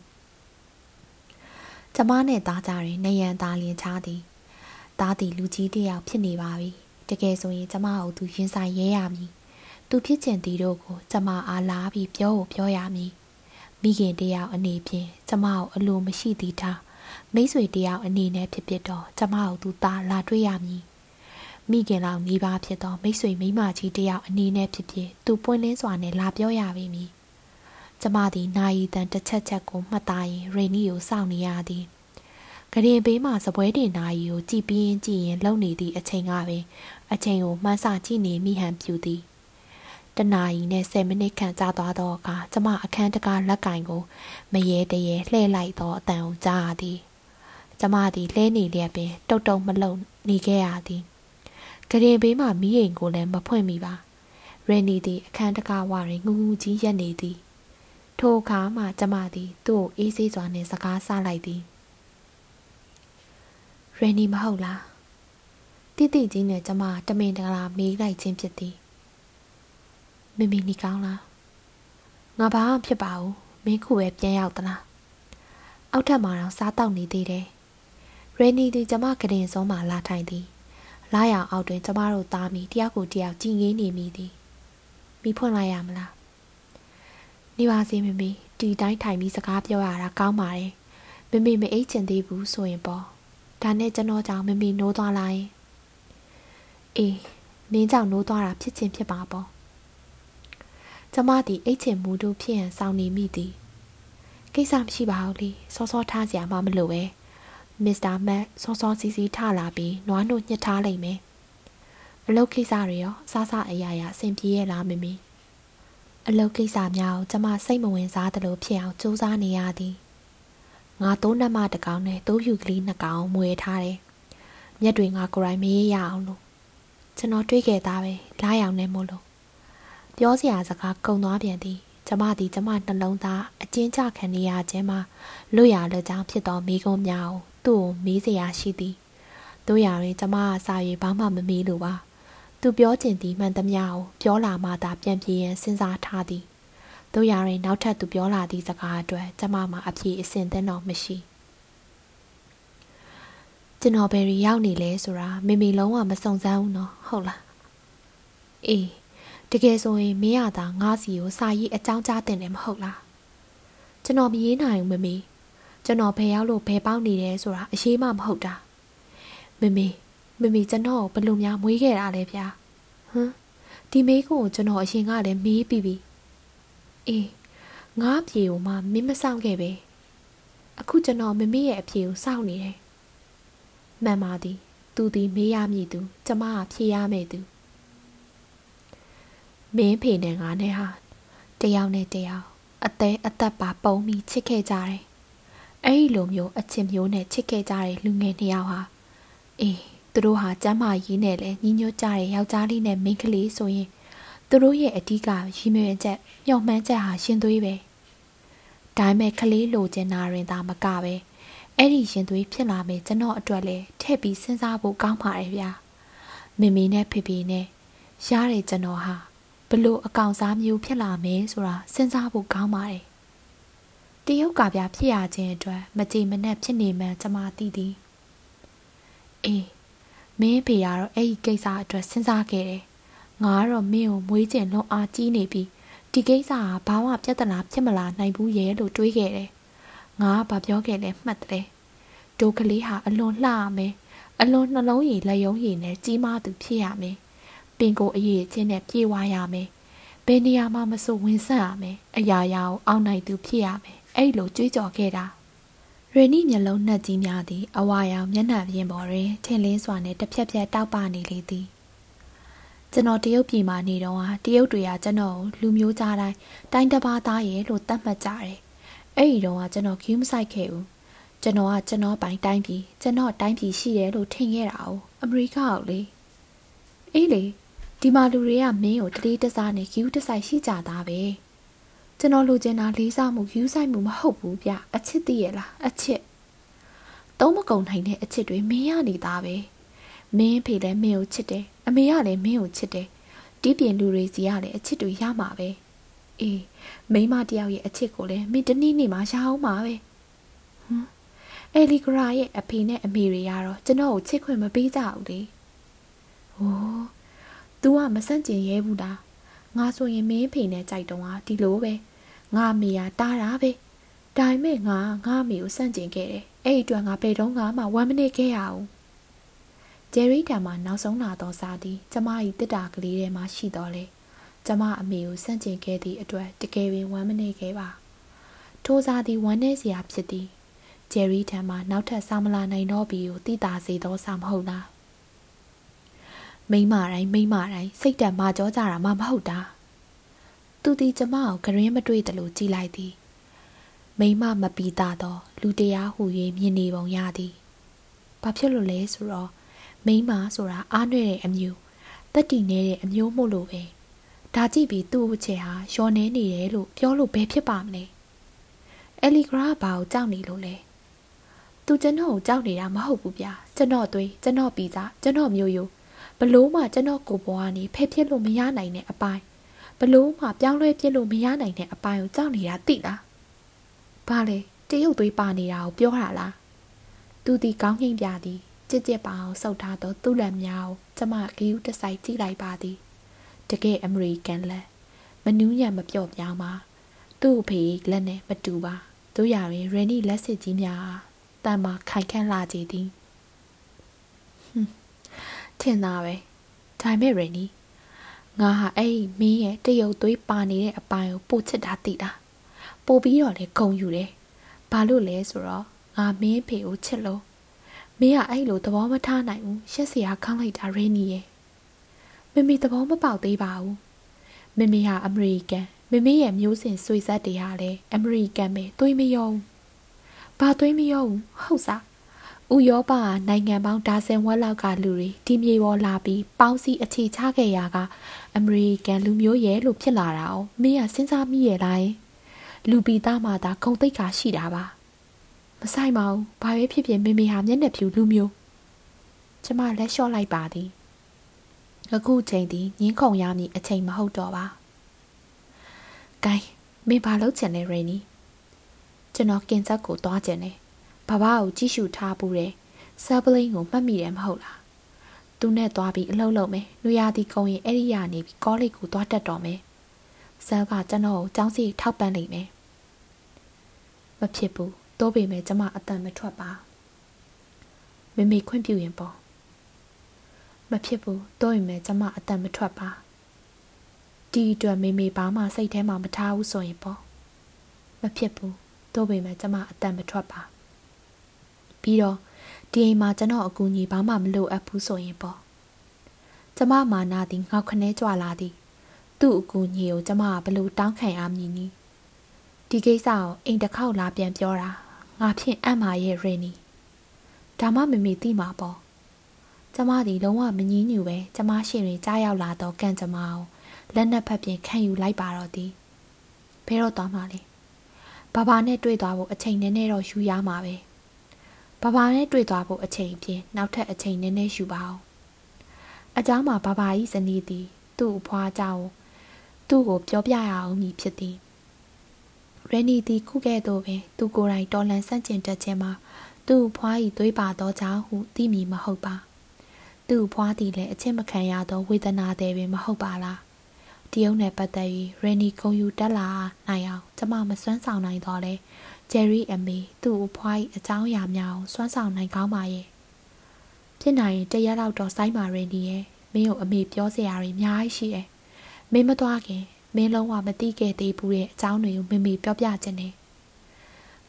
ကျမနဲ့သားကြတွင်နေရန်သားလျင်ချားသည်သားသည်လူကြီးတစ်ယောက်ဖြစ်နေပါပြီတကယ်ဆိုရင်ကျမကိုသူရင်ဆိုင်ရဲရမည်သူဖြစ်ချင်သည်တို့ကိုကျမအားလာပြီးပြောဖို့ပြောရမည်မိခင်တယောက်အနေဖြင့်ကျမကိုအလိုမရှိသည်ထား မိတ်ဆွေတယောက်အနေနဲ့ဖြစ်ဖြစ်တော့ကျမကိုသူသားလာတွေ့ရမည်မိခင်လောက်နေပါဖြစ်တော့မိတ်ဆွေမိမကြီးတယောက်အနေနဲ့ဖြစ်ဖြစ်သူပွင့်လင်းစွာနဲ့လာပြောရပေမည်ကျမသည်နာယီတန်တစ်ချက်ချက်ကိုမှတ်သားရင်ရေနီကိုစောင့်နေရသည်ကရင်ဘေးမှာစပွဲတင်နာယီကိုကြည်ပြီးရင်ကြည်ရင်လုံနေသည့်အချိန်ကပင်အချိန်ကိုမှန်းဆကြည့်နေမိဟန်ပြူသည်တနာရီနဲ့10မိနစ်ခန့်ကြာသွားသောအခါကျမအခန်းတကားလက်ကင်ကိုမရေတရေလှည့်လိုက်သောအတန်ကိုကြားရသည် ကျမသည်လဲနေလျက်ပင်တုတ်တုံမလုံနေခဲ့ရသည်ကရင်ဘေးမှမိအိမ်ကိုလည်းမဖွင့်မိပါရန်နီသည်အခန်းတကားဝတွင်ငူငူကြီးရက်နေသည်ထိုအခါမှကျမသည်သူ့ကိုအေးဆေးစွာနှင့်စကားဆလိုက်သည်ရန်နီမဟုတ်လားတိတိကြီးနဲ့ကျမတမင်တကာမေးလိုက်ခြင်းဖြစ်သည်မမီနေကောင်းလားငါဘာမှဖြစ်ပါဘူးမင်းခုပဲပြန်ရောက်သလားအောက်ထပ်မှာတော့စားတောက်နေသေးတယ် ရေနီဒီကျမကရင်စုံးမှလာထိုင်သည်လာရအောင်အောက်တွင်ကျမတို့သားမိတယောက်ကိုတယောက်ကြည်ငေးနေမိသည်မိဖွင့်လိုက်ရမလားနေပါစေမမေဒီတိုင်းထိုင်ပြီးစကားပြောရတာကောင်းပါတယ်မမေမအိတ်ချင်သေးဘူးဆိုရင်ပေါ့ဒါနဲ့ကျွန်တော်ကြောင့်မမေနိုးသွားလိုက်အေးမင်းကြောင့်နိုးသွားတာဖြစ်ချင်းဖြစ်ပါပေါ့ကျမသည်အိတ်ချင်မှုတို့ဖြစ်ရန်စောင့်နေမိသည်ကိစ္စမရှိပါဘူးလေစောစောထားစရာမှမလိုပဲ မစ္စတာမက်စောစောစီစီထလာပြီးနွားတို့ညှစ်ထားလိုက်မယ်အလုပ်ကိစ္စတွေရောအစားစားအရာရာအဆင်ပြေရဲ့လားမမီအလုပ်ကိစ္စများကိုကျမစိတ်မဝင်စားသလိုဖြစ်အောင်စူးစမ်းနေရသည်ငါသုံးနှမတကောင်နဲ့တိုးဖြူကလေးနှစ်ကောင်မွေထားတယ်မျက်တွေငါကိုယ်တိုင်မရရအောင်လို့ကျွန်တော်တွေးခဲ့သားပဲလာရောက်နေမို့လို့ပြောစရာစကားကုံသွားပြန်သည်ကျမသည်ကျမနှလုံးသားအကျဉ်းချခံနေရခြင်းမှာလွတ်ရလွတ်ကြောင်းဖြစ်သောမိကုံးများကို သူ့ကိုမေးစရာရှိသည်တို့ရရင်ကျမအစာရည်ဘာမှမမေးလို့ပါသူပြောချင်သည်မှန်သမျှကိုပြောလာမှသာပြန်ပြေးရန်စဉ်းစားထားသည်တို့ရရင်နောက်ထပ်သူပြောလာသည့်စကားအတွက်ကျမမှာအပြေအစင်သင်းတော့မရှိကျွန်တော်ဘယ်ရီရောက်နေလဲဆိုတာမေမေလုံးဝမစုံစမ်းဘူးနော်ဟုတ်လားအေးတကယ်ဆိုရင်မင်းရတာငါးစီကိုစာရေးအကြောင်းကြားတင်တယ်မဟုတ်လားကျွန်တော်မရေးနိုင်ဘူးမမေ ကျွန်တော်ဘယ်ရောက်လို့ဘယ်ပေါက်နေတယ်ဆိုတာအရေးမှမဟုတ်တာမမေမမေကျွန်တော်ဘလို့များမွေးခဲ့တာလဲဗျာဟမ်ဒီမေးကိုကျွန်တော်အရင်ကလည်းမေးပြီးပြီအေးငါ့အပြေကိုမှမင်းမဆောင်ခဲ့ပဲအခုကျွန်တော်မမေရဲ့အပြေကိုစောင့်နေတယ်မှန်ပါသည်သူသည်မေးရမည်သူကျမကဖြေရမယ်သူမင်းဖေနဲ့ငါနဲ့ဟာတယောက်နဲ့တယောက်အသေးအသက်ပါပုံပြီးချစ်ခဲ့ကြတယ် အဲ့ဒီလိုမျိုးအချစ်မျိုးနဲ့ချစ်ခဲ့ကြတဲ့လူငယ်နှစ်ယောက်ဟာအေးသူတို့ဟာကျမ်းမာရေးနဲ့လည်းညီညွတ်ကြတဲ့ယောက်ျားလေးနဲ့မိန်းကလေးဆိုရင်သူတို့ရဲ့အဓိကရည်ရွယ်ချက်မျှော်မှန်းချက်ဟာရှင်သွေးပဲဒါပေမဲ့ကလေးလိုချင်တာရင်သာမကပဲအဲ့ဒီရှင်သွေးဖြစ်လာမယ်ကျွန်တော်အတွက်လည်းထည့်ပြီးစဉ်းစားဖို့ကောင်းပါတယ်ဗျာမိမိနဲ့ဖေဖေနဲ့ရတဲ့ကျွန်တော်ဟာဘလို့အကောင်စားမျိုးဖြစ်လာမယ်ဆိုတာစဉ်းစားဖို့ကောင်းပါတယ် တရုတ်ကပြဖြစ်ရခြင်းအတွက်မကြည်မနှက်ဖြစ်နေမှကျွန်မသိသည်အေးမင်းဖေကတော့အဲ့ဒီကိစ္စအတွက်စဉ်းစားခဲ့တယ်ငါကတော့မင်းကိုမွေးကျင်လွန်အားကြီးနေပြီးဒီကိစ္စဟာဘာမှပြဿနာဖြစ်မလာနိုင်ဘူးရဲ့လို့တွေးခဲ့တယ်ငါကဘာပြောခဲ့လဲမှတ်တယ်ဒိုကလေးဟာအလွန်လှရမယ်အလွန်နှလုံးရည်လက်ယုံရည်နဲ့ကြီးမားသူဖြစ်ရမယ်ပင်ကိုအရေးချင်းနဲ့ပြေးဝါရမယ်ဘယ်နေရာမှမဆိုဝင်ဆက်ရမယ်အရာရာကိုအောင်းနိုင်သူဖြစ်ရမယ် အဲ့လိုကြွေးကြော်ခဲ့တာရနီမျက်လုံးနှက်ကြီးများသည်အဝါရောင်မျက်နှာပြင်ပေါ်တွင်ထင်လင်းစွာနှင့်တစ်ဖြက်ဖြက်တောက်ပနေလေသည်ကျွန်တော်တရုတ်ပြည်မှာနေတော့ဟာတရုတ်တွေကကျွန်တော်ကိုလူမျိုးကြားတိုင်းတိုင်းတစ်ပါးသားရဲ့လို့သတ်မှတ်ကြတယ်အဲ့ဒီတော့ကကျွန်တော် queue မဆိုင်ခဲ့ဘူးကျွန်တော်ကကျွန်တော်ပိုင်တိုင်းပြည်ကျွန်တော်တိုင်းပြည်ရှိတယ်လို့ထင်ခဲ့တာ哦အမေရိကကိုလေအေးလေဒီမှာလူတွေကမင်းကိုတလေးတစားနဲ့ queue တဆိုင်ရှိကြတာပဲ ကျွန်တော်လိုချင်တာလေးစားမှု queue ဆိုင်မှုမဟုတ်ဘူးဗျအချစ်တည်းရဲ့လားအချစ်သုံးမကုန်နိုင်တဲ့အချစ်တွေမင်းရနေတာပဲမင်းဖေလည်းမင်းကိုချစ်တယ်အမေကလည်းမင်းကိုချစ်တယ်တီးပြင်လူတွေစီကလည်းအချစ်တွေရမှာပဲအေးမိမတယောက်ရဲ့အချစ်ကိုလည်းမင်းတနည်းနေ့မှရအောင်ပါပဲဟမ်အဲလီဂရာရဲ့အဖေနဲ့အမေတွေကတော့ကျွန်တော်ကိုချစ်ခွင့်မပေးကြဘူးလေဟိုး तू ကမဆန့်ကျင်ရဲဘူးလား ငါဆိုရင်မင်းဖေနဲ့ကြိုက်တော့ဟာဒီလိုပဲငါမေကတားတာပဲဒါပေမဲ့ငါငါမေကိုဆန့်ကျင်ခဲ့တယ်အဲ့ဒီအတွက်ငါဘယ်တော့မှဝမ်းမနစ်ခဲ့ရအောင်ဂျယ်ရီတံမှာနောက်ဆုံးလာသောစားသည်ကျမ၏တစ်တာကလေးထဲမှာရှိတော်လေကျမအမေကိုစန့်ကျင်ခဲ့သည့်အတွက်တကယ်ပင်ဝမ်းမနေခဲ့ပါထိုစားသည်ဝမ်းနေစရာဖြစ်သည်ဂျယ်ရီထံမှနောက်ထပ်စာမလာနိုင်တော့ပြီကိုသိတာစေသောစာမဟုတ်လား မိမတိုင်းမိမတိုင်းစိတ်တက်မာကြောကြတာမှမဟုတ်တာသူသည်ကျမကိုဂရင်းမတွေ့သလိုကြည်လိုက်သည်မိမမပီတာတော့လူတရားဟူ၍မြင်နေပုံရသည်ဘာဖြစ်လို့လဲဆိုတော့မိန်းမဆိုတာအားနွဲ့တဲ့အမျိုးတက်တီနေတဲ့အမျိုးမို့လို့ပဲဒါကြည့်ပြီးသူ့ဝချေဟာရောနေနေတယ်လို့ပြောလို့ဘယ်ဖြစ်ပါမလဲအဲလီဂရာဘာကိုကြောက်နေလို့လဲသူကျွန်တော်ကိုကြောက်နေတာမဟုတ်ဘူးဗျာကျွန်တော်သွေးကျွန်တော်ပီစာကျွန်တော်မျိုးရိုး ဘလို့မှကျွန်တော်ကိုပေါ်ကနေဖဲဖြစ်လို့မရနိုင်တဲ့အပိုင်းဘလို့မှပြောင်းလဲပြစ်လို့မရနိုင်တဲ့အပိုင်းကိုကြောက်နေတာသိလားဘာလဲတရုတ်သွေးပါနေတာကိုပြောတာလားသူဒီကောင်းငိမ့်ပြသည်ကြစ်ကြစ်ပါအောင်ဆုပ်ထားသောသူ့လက်များကိုကျမဂီယူတဆိုင်ကြည့်လိုက်ပါသည်တကယ်အမေရိကန်လက်မနူးညံ့မပြော့ပြောင်းပါသူ့အဖေလက်နဲ့မတူပါတို့ရရင်ရန်နီလက်စစ်ကြီးများတန်မာခိုင်ခန့်လာကြသည်ဟွန်း ထင်သားပဲဒါမဲ့ရန်နီငါဟာအဲ့မင်းရဲ့တရုတ်သွေးပါနေတဲ့အပိုင်းကိုပို့ချစ်တာသိတာပို့ပြီးတော့လေဂုံယူတယ်ဘာလို့လဲဆိုတော့ငါမင်းဖေကိုချစ်လို့မင်းကအဲ့လိုသဘောမထားနိုင်ဘူးရှက်စရာခေါင်းလိုက်တာရင်းနီရဲ့မမေသဘောမပေါက်သေးပါဘူးမမေဟာအမေရိကန်မမေရဲ့မျိုးစဉ်ဆွေဆက်တွေဟာလည်းအမေရိကန်ပဲသွေးမရောဘူးဘာသွေးမရောဘူးဟုတ်စား ဥရောပနိုင်ငံပေါင်းဒါဇင်ဝက်လောက်ကလူတွေဒီမြေပေါ်လာပြီးပေါင်းစည်းအခြေချခဲ့ရာကအမေရိကန်လူမျိုးရဲ့လို့ဖြစ်လာတာ哦မင်းကစဉ်းစားမိရဲ့လားလူပီသားမှသာဂုံတိတ်ခါရှိတာပါမဆိုင်ပါဘူးဘာပဲဖြစ်ဖြစ်မေမေဟာမျက်နှာဖြူလူမျိုးကျမလက်လျှော့လိုက်ပါသည်အခုချိန်သည်ငင်းခုန်ရမည်အချိန်မဟုတ်တော့ပါ။ဂိုင်းမင်းဘာလုပ်ချင်လဲရေနီကျွန်တော်ကင်ဆက်ကိုသွားချင်တယ်။ ဘဘကိုကြည့်ရှုထားပူတယ်။ဆာပလိန်ကိုမှတ်မိတယ်မဟုတ်လား။သူနဲ့သွားပြီးအလုပ်လုပ်မယ်။လူရသည်ကုံရင်အဲ့ဒီရနေပြီးကောလိပ်ကိုသွားတက်တော်မယ်။ဆာကကျွန်တော်ကိုចောင်းစီထောက်ပံ့လိမ့်မယ်။မဖြစ်ဘူး။တိုးပေမဲ့ကျမအတန်မထွက်ပါ။မမေခွင့်ပြုရင်ပေါ့။မဖြစ်ဘူးတော့ရင်မဲ့ကျမအတန်မထွက်ပါဒီအတွက်မေမေဘာမှစိတ်ထဲမှာမထားဘူးဆိုရင်ပေါ့မဖြစ်ဘူးတော့ပေမဲ့ကျမအတန်မထွက်ပါ ပြီးတော့ဒီဒီအိမ်မှာကျွန်တော်အကူအညီဘာမှမလိုအပ်ဘူးဆိုရင်ပေါ့ကျမမာနာသည်ငေါက်ခနဲကြွလာသည်သူ့အကူအညီကိုကျမကဘလို့တောင်းခံအားမည်နီဒီကိစ္စကိုအိမ်တစ်ခေါက်လာပြန်ပြောတာငါဖြင့်အံ့မာရဲ့ရင်းနီဒါမှမမေသိမှာပေါ့ကျမသည်လုံးဝမငြင်းညူပဲကျမရှိရင်ကြားရောက်လာတော့ကန့်ကျမအောင်လက်နက်ဖက်ပြင်ခံယူလိုက်ပါတော့သည်ဘဲတော့သွားမှလဲဘာဘာနဲ့တွေ့သွားဖို့အချိန်နည်းနည်းတော့ယူရမှာပဲ ဘာဘာနဲ့တွေ့သွားဖို့အချိန်ပြင်နောက်ထပ်အချိန်နည်းနည်းယူပါအောင်အเจ้าမှာဘာဘာကြီးဇနီးသည်သူ့အဖွားเจ้าသူ့ကိုပြောပြရအောင်မည်ဖြစ်သည်ရန်နီသည်ခုကဲ့သို့ပင်သူကိုယ်တိုင်တော်လန်ဆန့်ကျင်တတ်ခြင်းမှာသူ့ဖွား၏သွေးပါသောကြောင့်ဟုသိမည်မဟုတ်ပါသူ့ဖွားသည်လည်းအချင်းမခံရသောဝေဒနာတွေပင်မဟုတ်ပါလားတရုတ်နယ်ပတ်သက်၍ရန်နီခုံယူတက်လာနိုင်အောင်ကျမမစွမ်းဆောင်နိုင်တော့လဲ ဂျယ်ရီအမေသူ့အဖွား၏အကြောင်းအရာများကိုစွမ်းဆောင်နိုင်ကောင်းပါရဲ့ဖြစ်နိုင်ရင်တရက်လောက်တော့စိုင်းပါရင်းဒီရဲ့မင်းကိုအမေပြောစရာတွေအများကြီးရှိတယ်မင်းမသွားခင်မင်းလုံးဝမသိခဲ့သေးဘူးတဲ့အကြောင်းတွေကိုမမေပြောပြခြင်းနဲ့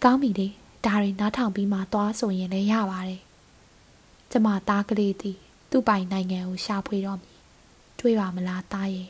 ကောင်းပြီလေဒါတွေနားထောင်ပြီးမှသွားဆိုရင်လည်းရပါတယ်ကျမသားကလေးသည်သူ့ပိုင်နိုင်ငံကိုရှာဖွေတော့မည်တွေးပါမလားသားရဲ့